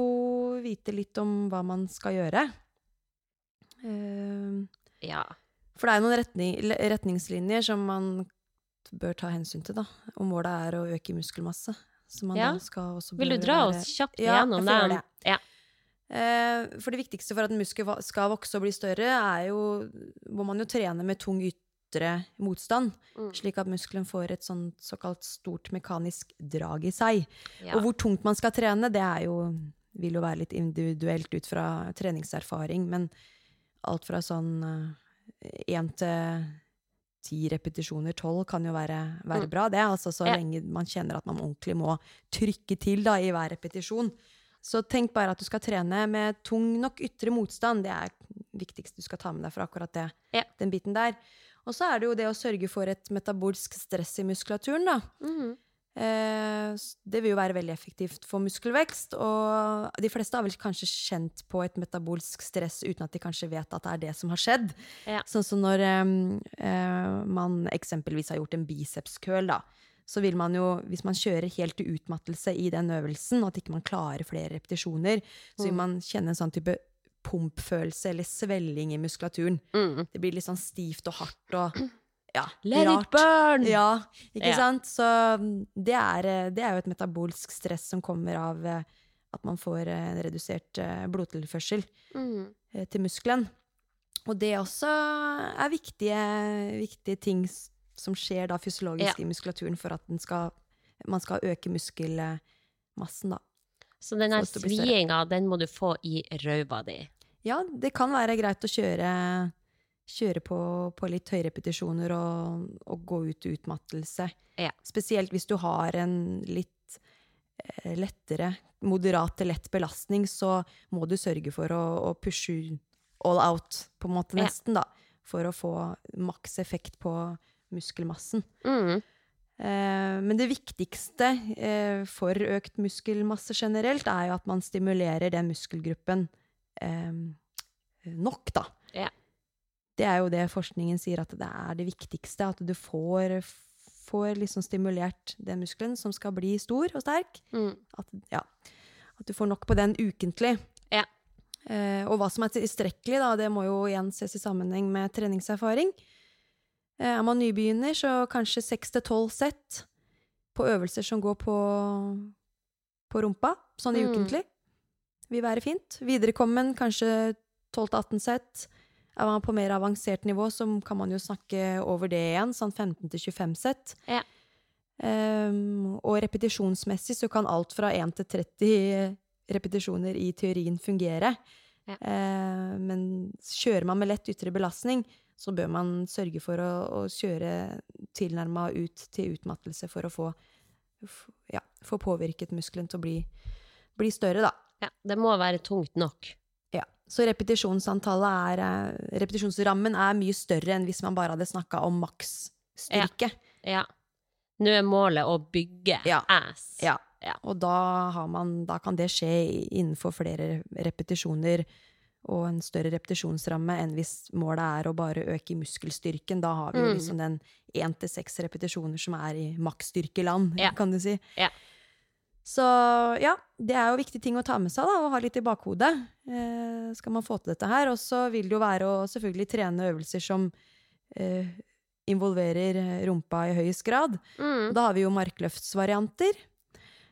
vite litt om hva man skal gjøre. Uh, ja. For det er noen retning, retningslinjer som man bør ta hensyn til, da. Om målet er å øke muskelmasse. Ja. skal også Vil du dra oss kjapt Ja, den? det. Ja. Uh, For det viktigste for at en muskel skal vokse og bli større, er jo Må man jo trene med tung ytre motstand, Mm. slik at muskelen får et sånt såkalt stort mekanisk drag i seg. Ja. Og hvor tungt man skal trene, det er jo vil jo være litt individuelt ut fra treningserfaring, men alt fra sånn én til ti repetisjoner, tolv, kan jo være, være Mm. bra, det. Altså så Ja. lenge man kjenner at man ordentlig må trykke til da, i hver repetisjon. Så tenk bare at du skal trene med tung nok ytre motstand. Det er det viktigste du skal ta med deg for akkurat det, Ja. den biten der. Og så er det jo det å sørge for et metabolsk stress i muskulaturen, da. Eh, s- Det vil jo være veldig effektivt for muskelvekst, og de fleste har vel kanskje kjent på et metabolsk stress uten at de kanskje vet at det er det som har skjedd. Ja. Sånn som når eh, man eksempelvis har gjort en bicepskøl, da. Så vil man jo, hvis man kjører helt til utmattelse i den øvelsen, og at ikke man klarer flere repetisjoner, så vil Mm. man kjenne en sånn type pumpfølelse eller svelling i muskulaturen. Mm. Det blir litt sånn stivt og hardt og ja, Let rart. it burn! Ja, ikke Ja. sant? Så mm, det er, eh, det er jo et metabolsk stress som kommer av eh, at man får eh, en redusert blodtilførsel Mm. til muskelen. Og det også er viktige, viktige ting som skjer da fysiologisk Ja. i muskulaturen for at den skal, man skal øke muskelmassen, da. Så den her For at det blir større. sviinga, den må du få i ræva di. Ja, det kan være greit å kjøre, kjøre på, på litt høye repetisjoner og, og gå ut i utmattelse. Ja. Spesielt hvis du har en litt eh, lettere, moderat til lett belastning, så må du sørge for å, å pushe all out, på en måte Ja. nesten, da. For å få maks effekt på muskelmassen. Mm. Eh, Men det viktigste eh, for økt muskelmasse generelt, er jo at man stimulerer den muskelgruppen eh, nok, da. Ja. Det er jo det forskningen sier, at det er det viktigste. At du får, får liksom stimulert den muskelen som skal bli stor og sterk. Mm. At, ja, at du får nok på den ukentlig. Ja. Eh, og hva som er tilstrekkelig, da, det må jo igjen ses i sammenheng med treningserfaring. Eh, er man nybegynner, så kanskje seks til tolv sett på øvelser som går på, på rumpa, sånn i Mm. ukentlig, vil være fint. Viderekommen kanskje 12-18 sett. Er man på mer avansert nivå, så kan man jo snakke over det igjen, sånn 15-25 sett. Ja. Um, og repetisjonsmessig så kan alt fra 1 til 30 repetisjoner i teorien fungere. Ja. Uh, men kjører man med lett ytre belastning, så bør man sørge for å, å kjøre tilnærma ut til utmattelse for å få, ja, få påvirket muskelen til å bli, bli større, da. Ja, det må være tungt nok. Ja. Så repetisjonsantallet er eh, Repetisjonsrammen er mye større enn hvis man bare hadde snakka om maksstyrke. Ja. Nå er målet å bygge Ja. ass. Ja. Ja. Og da, har man, da kan det skje innenfor flere repetisjoner og en større repetisjonsramme enn hvis målet er å bare øke muskelstyrken. Da har vi Mm. liksom den én til seks repetisjoner som er i maksstyrkeland, Ja. kan du si. Ja. Så ja, det er jo viktige ting å ta med seg da, og ha litt i bakhodet. Eh, skal man få til dette her. Og så vil det jo være å selvfølgelig trene øvelser som eh, involverer rumpa i høyest grad. Mm. Da har vi jo markløftsvarianter.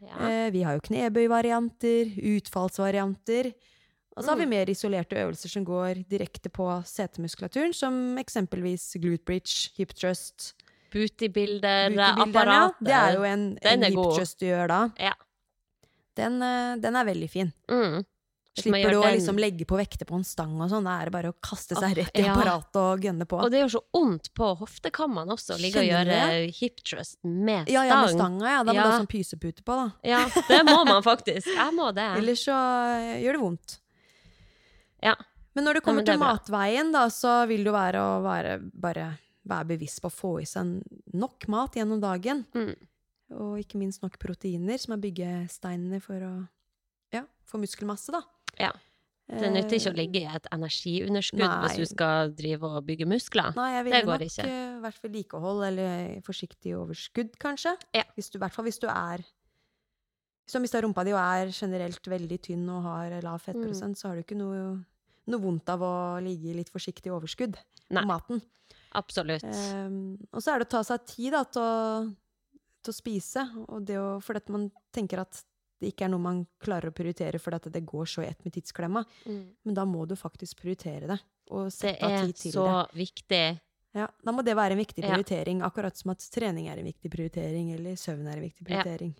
ja. Eh, vi har jo knebøyvarianter, utfallsvarianter. Og så har vi Mm. mer isolerte øvelser som går direkte på setemuskulaturen, som eksempelvis glute bridge, hip thrust. Bootybilder, Bootybuilderen, apparatet. ja. Det er jo en, en hip god. thrust du gjør da. Ja. Den, eh, den er veldig fin. Mm. Slipper du å liksom legge på vekter på en stang og sånn. Da er det bare å kaste seg rett i apparatet og gønne på. Og det gjør så vondt på hoftekammene også, å ligge og gjøre hip thrust med stang. ja, ja, med stanga, ja. Da må du Ja. ha sånn pysepute på, da. Ja, det må man faktisk. Jeg må det. Ellers så eh, gjør det vondt. Ja. Men når det kommer men det til matveien, da, så vil det jo være å være, bare være bevisst på å få i seg nok mat gjennom dagen. Mm. Og ikke minst nok proteiner, som er byggesteinene for å ja, få muskelmasse, da. Ja. Det nytter ikke å Eh, ligge i et energiunderskudd Nei. hvis du skal drive og bygge muskler. Nei, jeg Det ville går nok ikke. eh, vært vedlikehold eller forsiktig overskudd, kanskje. Ja. Hvis du, I hvert fall hvis du er Hvis du har mista rumpa di og er generelt veldig tynn og har lav fettprosent, så har du ikke noe, noe vondt av å ligge i litt forsiktig overskudd Nei. på maten. Absolutt. Um, og så er det å ta seg tid da, til, å, til å spise, og det å, for at man tenker at det ikke er noe man klarer å prioritere fordi det går så i ett med tidsklemma. Mm. Men da må du faktisk prioritere det, og sette av tid til det. det. er så viktig. Ja, da må det være en viktig Ja. prioritering, akkurat som at trening er en viktig prioritering, eller søvn er en viktig Ja. prioritering.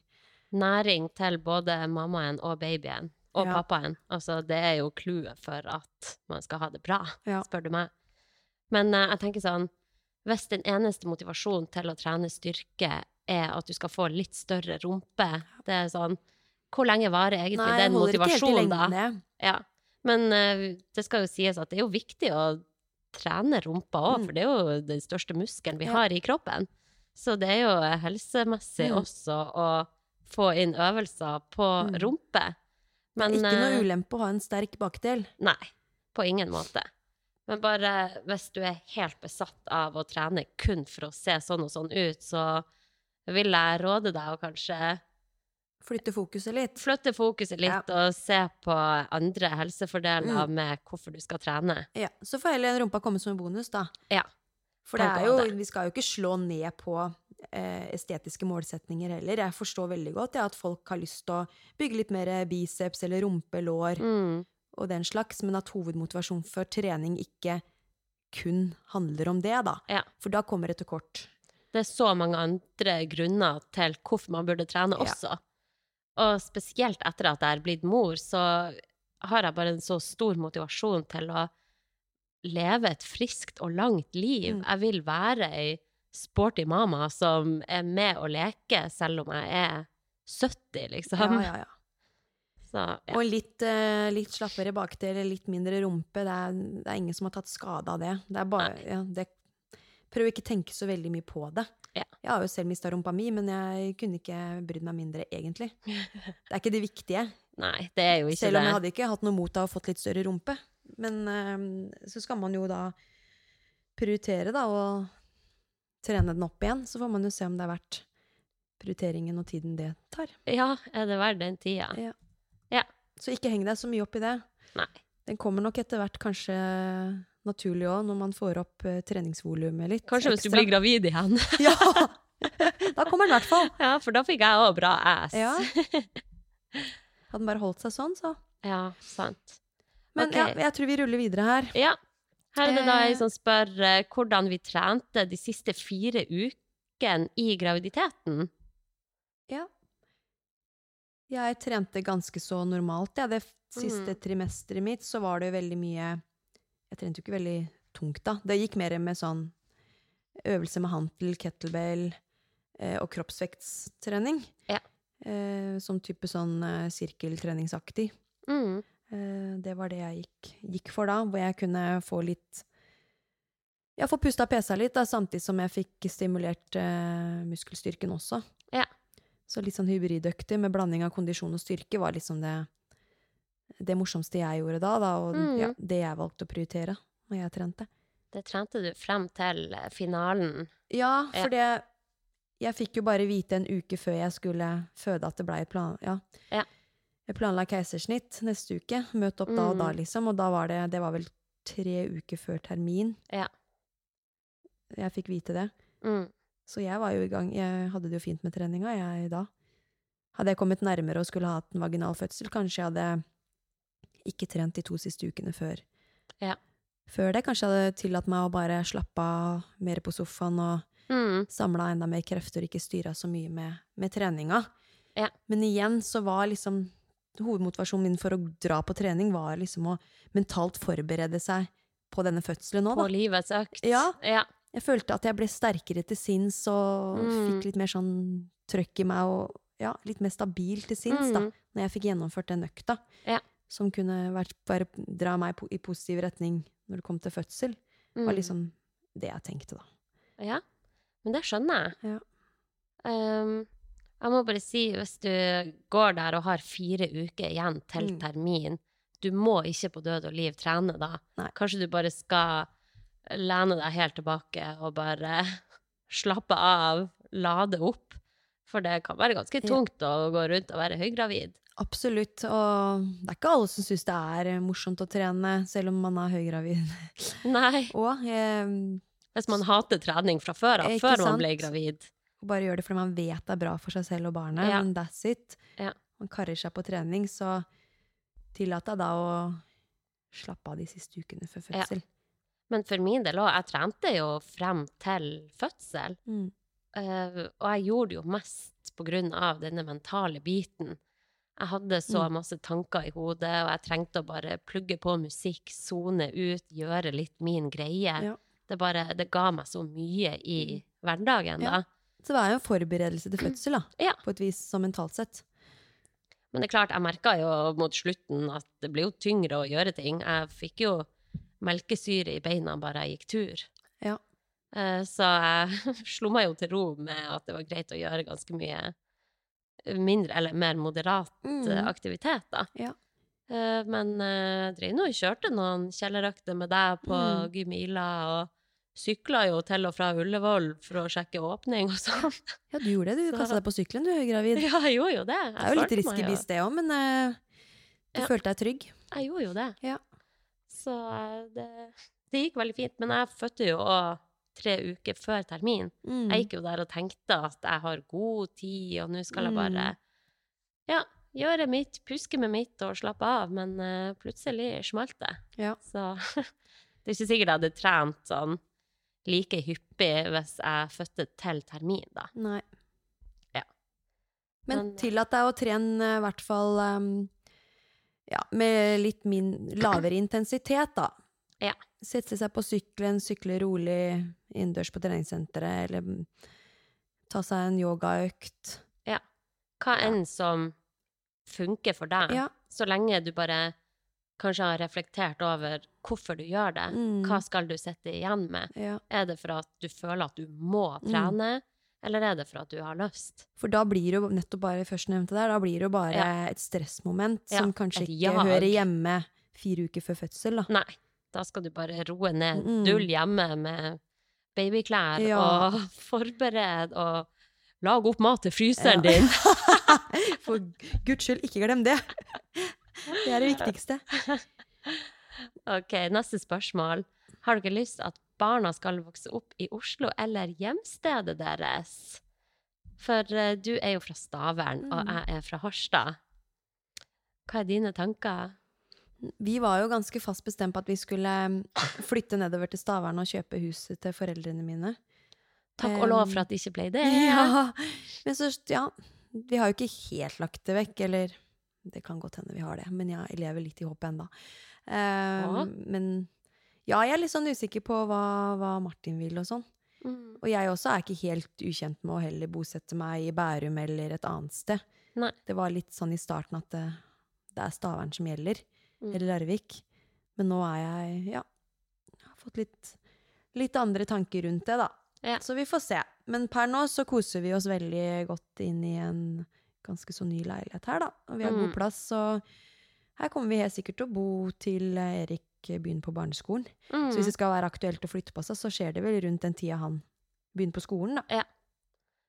Næring til både mammaen og babyen. Og Ja. pappaen. Altså, det er jo clouet for at man skal ha det bra, Ja. spør du meg. Men uh, jeg tenker sånn Hvis den eneste motivasjonen til å trene styrke er at du skal få litt større rumpe, det er sånn Hvor lenge varer egentlig Nei, den motivasjonen, da? Ja. Men uh, det skal jo sies at det er jo viktig å trene rumpa òg, Mm. for det er jo den største muskelen vi Ja. har i kroppen. Så det er jo helsemessig Mm. også å få inn øvelser på Mm. rumpe. Men det er ikke noe eh, ulempe å ha en sterk bakdel. Nei, på ingen måte. Men bare hvis du er helt besatt av å trene kun for å se sånn og sånn ut, så vil jeg råde deg å kanskje Flytte fokuset litt. flytte fokuset litt og se på andre helsefordeler Mm. med hvorfor du skal trene. Ja, så får heller rumpa komme som en bonus, da. Ja. For det er jo, vi skal jo ikke slå ned på eh, estetiske målsetninger heller. Jeg forstår veldig godt ja, at folk har lyst til å bygge litt mer biceps eller rumpe, lår Mm. og den slags, men at hovedmotivasjon for trening ikke kun handler om det, da. Ja. For da kommer det til kort. Det er så mange andre grunner til hvorfor man burde trene Ja. også. Og spesielt etter at jeg er blitt mor, så har jeg bare en så stor motivasjon til å leve et friskt og langt liv. Mm. Jeg vil være ei sporty mama som er med å leke, selv om jeg er 70, liksom. Ja, ja, ja. Så, ja. Og litt, uh, litt slappere bakdel litt mindre rumpe. Det er, det er ingen som har tatt skade av det. Det er bare, ja, det, prøv ikke tenke så veldig mye på det. Ja. Jeg har jo selv mista rumpa mi, men jeg kunne ikke brydd meg mindre, egentlig. Det er ikke det viktige. Nei, det er jo ikke det. Selv om jeg hadde ikke hatt noe mot av å fått litt større rumpe. Men eh, så skal man jo da prioritere, da, og trene den opp igjen. Så får man jo se om det er verdt prioriteringen og tiden det tar. Ja, er det verdt den tida? Ja. Ja. Så ikke heng deg så mye opp i det. Nei. Den kommer nok etter hvert kanskje naturlig òg, når man får opp uh, treningsvolumet litt. Kanskje hvis du blir gravid igjen. Ja! Da kommer den i hvert fall. ja, for da fikk jeg òg bra ass. Ja. Hadde den bare holdt seg sånn, så. Ja, sant. Men okay. ja, jeg tror vi ruller videre her. Ja. Her er det da ei Eh. som spør uh, hvordan vi trente de siste fire ukene i graviditeten. Ja. Jeg trente ganske så normalt, ja. Det siste mm. trimesteret mitt så var det veldig mye Jeg trente jo ikke veldig tungt, da. Det gikk mer med sånn øvelse med hantel, kettlebell eh, og kroppsvektstrening. Ja. Eh, som type sånn eh, sirkeltreningsaktig. Mm. Eh, det var det jeg gikk, gikk for da, hvor jeg kunne få litt Ja, få pusta pesa litt, da, samtidig som jeg fikk stimulert eh, muskelstyrken også. Ja. Så litt sånn hybridøktig med blanding av kondisjon og styrke var liksom det, det morsomste jeg gjorde da, da og Mm. ja, det jeg valgte å prioritere når jeg trente. Det trente du frem til eh, finalen. Ja, for det Jeg fikk jo bare vite en uke før jeg skulle føde at det blei plan... Ja. Ja. Jeg planla keisersnitt neste uke. Møte opp da og da, Mm. liksom. Og da var det Det var vel tre uker før termin Ja. jeg fikk vite det. Mm. Så jeg var jo i gang. Jeg hadde det jo fint med treninga, jeg da. Hadde jeg kommet nærmere og skulle hatt en vaginal fødsel, kanskje jeg hadde ikke trent de to siste ukene før. Ja. Før det kanskje jeg hadde tillatt meg å bare slappe av mer på sofaen og Mm. samla enda mer krefter og ikke styra så mye med, med treninga. Ja. Men igjen så var liksom hovedmotivasjonen min for å dra på trening var liksom å mentalt forberede seg på denne fødselen nå, På da. livets økt. Ja. ja. Jeg følte at jeg ble sterkere til sinns og Mm. fikk litt mer sånn trøkk i meg og ja, litt mer stabil til sinns, da, Mm. når jeg fikk gjennomført den økta. Ja. Som kunne vært, bare dra meg i positiv retning når det kom til fødsel. Mm. var liksom det jeg tenkte, da. Ja, men det skjønner jeg. Ja. Um, jeg må bare si, hvis du går der og har fire uker igjen til Mm. termin, du må ikke på død og liv trene da. Nei. Kanskje du bare skal lene deg helt tilbake og bare slappe av, lade opp. For det kan være ganske Ja. tungt å gå rundt og være høygravid. Absolutt. Og det er ikke alle som syns det er morsomt å trene, selv om man er høygravid. Nei, Og eh, hvis man hater trening fra før av, før før man sant? ble gravid. bare gjør det fordi man vet det er bra for seg selv og barnet, Ja. men that's it. Ja. Man karrer seg på trening, så tillat deg da å slappe av de siste ukene før Ja. fødsel. Men for min del òg, jeg trente jo frem til fødsel. Mm. Uh, og jeg gjorde det jo mest på grunn av denne mentale biten. Jeg hadde så Mm. masse tanker i hodet, og jeg trengte å bare plugge på musikk, sone ut, gjøre litt min greie. Ja. Det, bare, det ga meg så mye i hverdagen, Ja. Så det var jo en forberedelse til fødsel, da. Ja. På et vis, sånn mentalt sett. Men det er klart, jeg merka jo mot slutten at det ble jo tyngre å gjøre ting. Jeg fikk jo melkesyre i beina bare jeg gikk tur. Ja. Eh, Så jeg slo meg jo til ro med at det var greit å gjøre ganske mye mindre eller mer moderat eh, Mm. aktivitet, da. Ja. Uh, Men uh, jeg drev nå og kjørte noen kjellerøkter med deg på Mm. Gymila, og sykla jo til og fra Ullevål for å sjekke åpning og sånn. Ja, du gjorde det. Du kasta deg på sykkelen, du, høygravid. Ja, jeg gjorde jo det. Jeg det er jo litt risky jo- det òg, men uh, du Ja. følte deg trygg. Jeg gjorde jo det. Ja. Så uh, det, det gikk veldig fint. Men jeg fødte jo òg tre uker før termin. Mm. Jeg gikk jo der og tenkte at jeg har god tid, og nå skal jeg bare Mm. ja, gjøre mitt, puske med mitt og slappe av. Men uh, plutselig smalt det. Ja. Så det er ikke sikkert jeg hadde trent sånn like hyppig hvis jeg fødte til termin, da. Nei. Ja. Men, Men- tillat deg å trene i hvert fall um, ja, med litt min, lavere intensitet, da. Ja. Sette seg på sykkelen, sykle rolig innendørs på treningssenteret, eller mm, ta seg en yogaøkt. Ja. Hva enn som funker for deg. Ja. Så lenge du bare kanskje har reflektert over hvorfor du gjør det. Mm. Hva skal du sitte igjen med? ja. Er det for at du føler at du må Mm. trene, eller er det for at du har lyst? For da blir det jo nettopp bare førstnevnte der, da blir det jo bare Ja. et stressmoment som kanskje ikke hører hjemme fire uker før fødsel, da. Nei, da skal du bare roe ned. Mm. Dull hjemme med babyklær Ja. og forbered og lage opp mat til fryseren Ja. din. For guds skyld, ikke glem det! Det er det viktigste. Ok, neste spørsmål. Har dere lyst at barna skal vokse opp i Oslo eller hjemstedet deres? For eh, du er jo fra Stavern, og Mm. jeg er fra Harstad. Hva er dine tanker? Vi var jo ganske fast bestemt på at vi skulle mm, flytte nedover til Stavern og kjøpe huset til foreldrene mine. Takk og lov for at det ikke ble det. Ja, men så, ja, vi har jo ikke helt lagt det vekk, eller det kan godt hende vi har det, men jeg lever litt i håpet enda. Uh, Ja. Men ja, jeg er litt sånn usikker på hva, hva Martin vil og sånn. Mm. Og jeg også er ikke helt ukjent med å heller bosette meg i Bærum eller et annet sted. Nei. Det var litt sånn i starten at det, det er Stavern som gjelder. Eller Larvik. Men nå er jeg, ja, jeg har fått litt, litt andre tanker rundt det, da. Ja. Så vi får se. Men per nå så koser vi oss veldig godt inn i en ganske så ny leilighet her, da. Og vi har Mm. god plass, så her kommer vi helt sikkert til å bo til Erik begynner på barneskolen. Mm. Så hvis det skal være aktuelt å flytte på seg, så skjer det vel rundt den tida han begynner på skolen, da.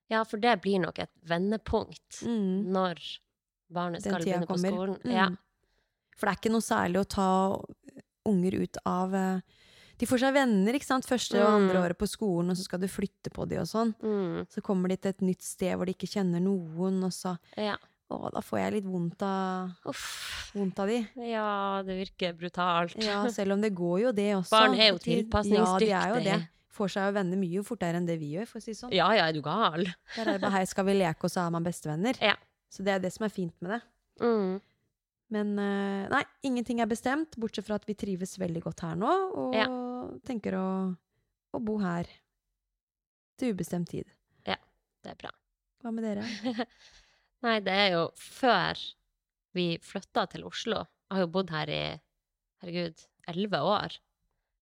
Ja, for det blir nok et vendepunkt Mm. når barnet Den skal begynne på kommer. skolen. Mm. Ja. For det er ikke noe særlig å ta unger ut av eh, De får seg venner, ikke sant, første og andre Mm. året på skolen, og så skal du flytte på dem og sånn. Mm. Så kommer de til et nytt sted hvor de ikke kjenner noen, og så ja. Å, da får jeg litt vondt av, Uff. vondt av de. Ja, det virker brutalt. Ja, selv om det går jo det også. Barn er jo tilpasningsdyktige. Ja, de er jo det. Får seg jo venner mye fortere enn det vi gjør, for å si sånn. Ja, ja, er du gal? Der er det bare hei, skal vi leke, og så er man bestevenner. Ja. Så det er det som er fint med det. Mm. Men eh, nei, ingenting er bestemt, bortsett fra at vi trives veldig godt her nå, og Ja. tenker å, å bo her til ubestemt tid. Ja, Det er bra. Hva med dere? Nei, det er jo før vi flytta til Oslo. Jeg har jo bodd her i, herregud, elleve år.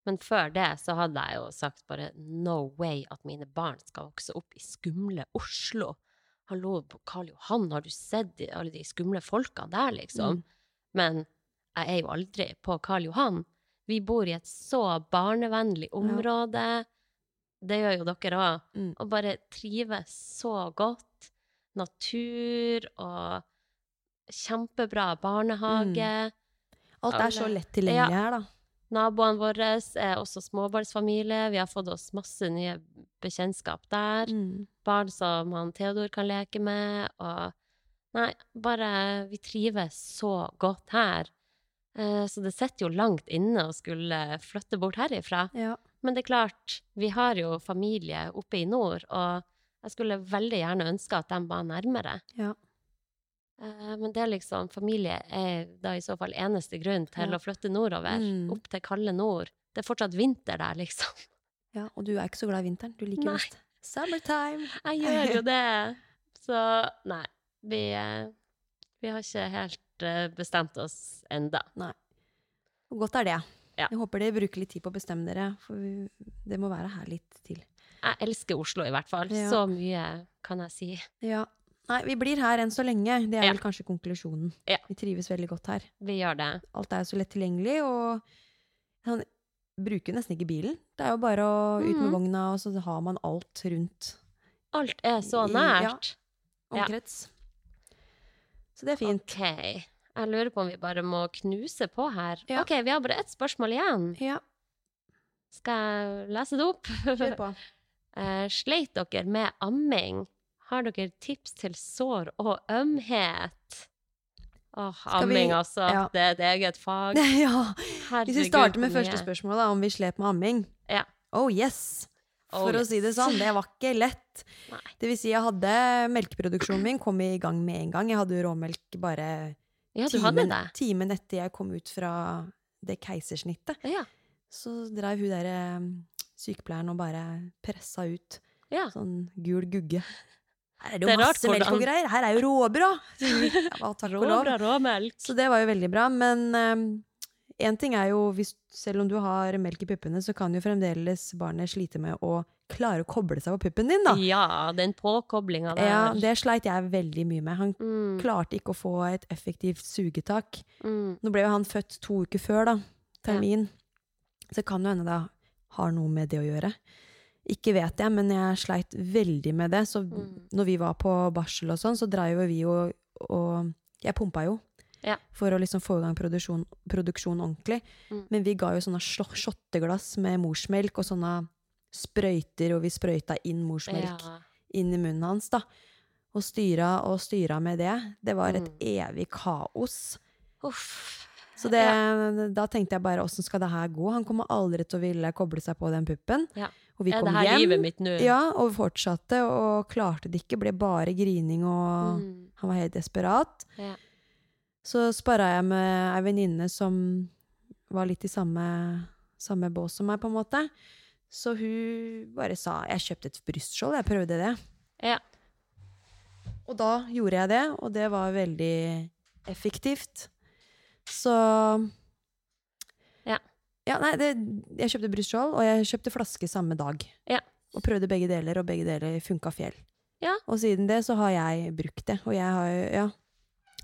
Men før det så hadde jeg jo sagt bare no way at mine barn skal vokse opp i skumle Oslo. Hallo, på Karl Johan, har du sett alle de skumle folka der, liksom? Mm. Men jeg er jo aldri på Karl Johan. Vi bor i et så barnevennlig område. Det gjør jo dere òg. Mm. Og bare trives så godt. Natur og kjempebra barnehage. Alt er så lett tilgjengelig Ja. her, da. Naboene våre er også småbarnsfamilie. Vi har fått oss masse nye bekjentskap der. Mm. Barn som han Theodor kan leke med. Og nei, bare Vi trives så godt her. Eh, Så det sitter jo langt inne å skulle flytte bort herifra. Ja. Men det er klart, vi har jo familie oppe i nord, og jeg skulle veldig gjerne ønske at de var nærmere. Ja. Eh, Men det er liksom, familie er da i så fall eneste grunn til Ja. å flytte nordover. Mm. Opp til kalde nord. Det er fortsatt vinter der, liksom. ja. Og du er ikke så glad i vinteren. Du liker mest summertime. Jeg gjør jo det. Så nei, vi, eh, vi har ikke helt eh, bestemt oss enda. Og godt er det. Ja. Jeg håper dere bruker litt tid på å bestemme dere, for vi, det må være her litt til. Jeg elsker Oslo i hvert fall. Ja. Så mye kan jeg si. Ja. Nei, vi blir her enn så lenge. Det er vel kanskje konklusjonen. Ja. Vi trives veldig godt her. Vi gjør det. Alt er jo så lett tilgjengelig, og han bruker nesten ikke bilen. Det er jo bare å ut med Mhm. vogna, og så har man alt rundt Alt er så I- ja. nært. Ja. omkrets. Så det er fint. Ok. Jeg lurer på om vi bare må knuse på her. Ja. Ok, vi har bare ett spørsmål igjen. Ja, Skal jeg lese det opp? kjør på. Eh, sleit dere med amming? Har dere tips til sår og ømhet? Åh, vi- amming, altså. ja. Det er et eget fag. ja. Herregud, Hvis vi starter med første spørsmål, da, om vi slet med amming. Ja. Oh yes! For å si det sånn, det var ikke lett. Det vil si, jeg hadde melkeproduksjonen min kom i gang med en gang. Jeg hadde jo råmelk bare Ja, timen, timen etter jeg kom ut fra det keisersnittet. Ja. Så drev hun der eh, sykepleieren og bare pressa ut ja. sånn gul gugge. Her er det Det jo er masse melk og greier! Her er jo! Råbrød. Råbra råmelk. Så det var jo veldig bra. Men én ting er jo hvis, Selv om du har melk i puppene, så kan jo fremdeles barnet slite med å klare å koble seg på puppen din, da. Ja, den påkoblinga der. Ja, det sleit jeg veldig mye med. Han mm, klarte ikke å få et effektivt sugetak. mm, Nå ble jo han født to uker før, da. Termin. Så det kan jo hende det har noe med det å gjøre. Ikke vet jeg, men jeg sleit veldig med det. Så Mm. når vi var på barsel og sånn, så dreiv jo vi og, og Jeg pumpa jo. Ja. for å liksom få i gang produksjon, produksjon ordentlig. Mm. Men vi ga jo sånne shotteglass med morsmelk og sånne sprøyter, og vi sprøyta inn morsmelk Ja. inn i munnen hans, da. Og styra og styra med det. Det var et Mm. evig kaos. Uff. Så det, da tenkte jeg bare åssen skal det her gå? Han kommer aldri til å ville koble seg på den puppen. Ja. Og vi kom her hjem. Ja, og fortsatte, og klarte det ikke. Ble bare grining, og Mm. han var helt desperat. Ja. Så sparra jeg med ei venninne som var litt i samme, samme bås som meg, på en måte. Så hun bare sa Jeg kjøpte et brystskjold, jeg prøvde det. Ja. Og da gjorde jeg det, og det var veldig effektivt. Så Ja. Ja, nei, det, jeg kjøpte brystskjold, og jeg kjøpte flaske samme dag. Ja. Og prøvde begge deler, og begge deler funka fjell. Ja. Og siden det så har jeg brukt det. Og jeg har, jo- ja,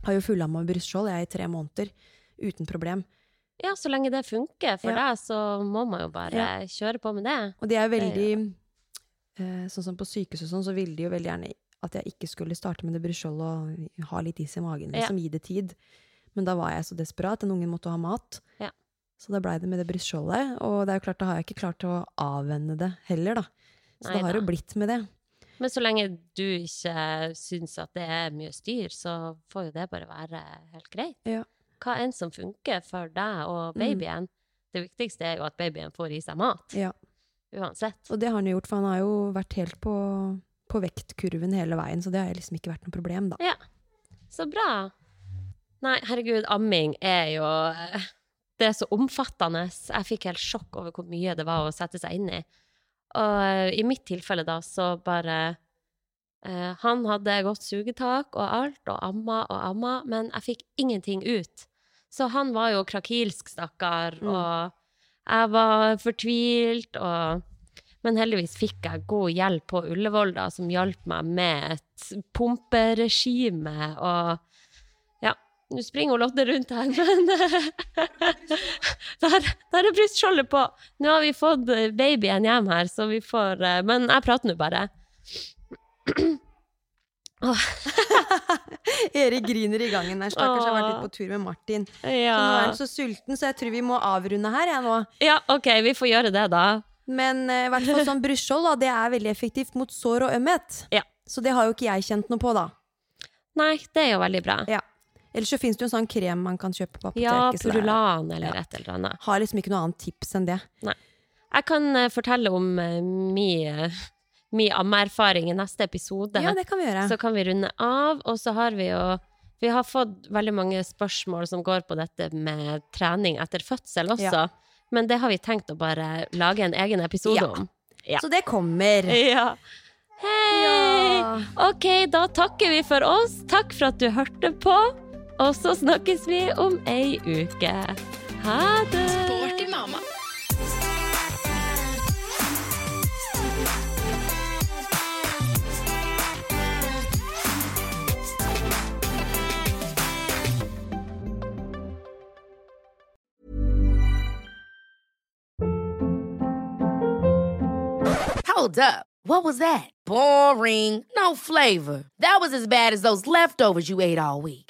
har jo fullamma brystskjold jeg i tre måneder. Uten problem. ja, så lenge det funker for Ja. deg, så må man jo bare Ja. kjøre på med det. Og de er veldig eh, Sånn som på sykehuset og sånn, så ville de jo veldig gjerne at jeg ikke skulle starte med det brystskjoldet og ha litt is i magen, Ja. liksom gi det tid. Men da var jeg så desperat. Den ungen måtte ha mat. Ja. Så da blei det med det brystskjoldet. Og det er jo klart, da har jeg ikke klart å avvenne det heller, da. Så det har jo blitt med det. Men så lenge du ikke syns at det er mye styr, så får jo det bare være helt greit. Ja. Hva enn som funker for deg og babyen. Det viktigste er jo at babyen får i seg mat. Ja. Uansett. Og det har han jo gjort, for han har jo vært helt på, på vektkurven hele veien, så det har liksom ikke vært noe problem, da. Ja. Så bra. Nei, herregud, amming er jo Det er så omfattende. Jeg fikk helt sjokk over hvor mye det var å sette seg inn i. Og eh, i mitt tilfelle, da, så bare eh, Han hadde godt sugetak og alt, og amma og amma, men jeg fikk ingenting ut. Så han var jo krakilsk, stakkar, Mm. og jeg var fortvilt, og men heldigvis fikk jeg god hjelp på Ullevål, da, som hjalp meg med et pumperegime. Og nå springer hun Lotte rundt her, men der, der er brystskjoldet på. Nå har vi fått babyen hjem her, så vi får eh, Men jeg prater nå bare. Erik griner i gangen her, stakkars. Jeg har vært litt på tur med Martin. Så nå er han så sulten, så jeg tror vi må avrunde her, jeg nå. ja OK, vi får gjøre det, da. Men eh, i hvert fall sånn brystskjold, det er veldig effektivt mot sår og ømhet. Ja. Så det har jo ikke jeg kjent noe på, da. Nei, det er jo veldig bra. Ja. Ellers så fins det jo en sånn krem man kan kjøpe på apoteket. Ja, Purulan eller Ja. et eller annet. Har liksom ikke noe annet tips enn det. Nei. Jeg kan uh, fortelle om uh, min mi ammeerfaring i neste episode. Ja, det kan vi gjøre. Så kan vi runde av, og så har vi jo Vi har fått veldig mange spørsmål som går på dette med trening etter fødsel også. Ja. Men det har vi tenkt å bare lage en egen episode Ja. om. Ja. Så det kommer. Ja. Hei! Ja. OK, da takker vi for oss. Takk for at du hørte på. Og så snakkes vi om ei uke. Ha det! Sporty mamma. Hold up. What was that? Boring. No flavor. That was as bad as those leftovers you ate all week.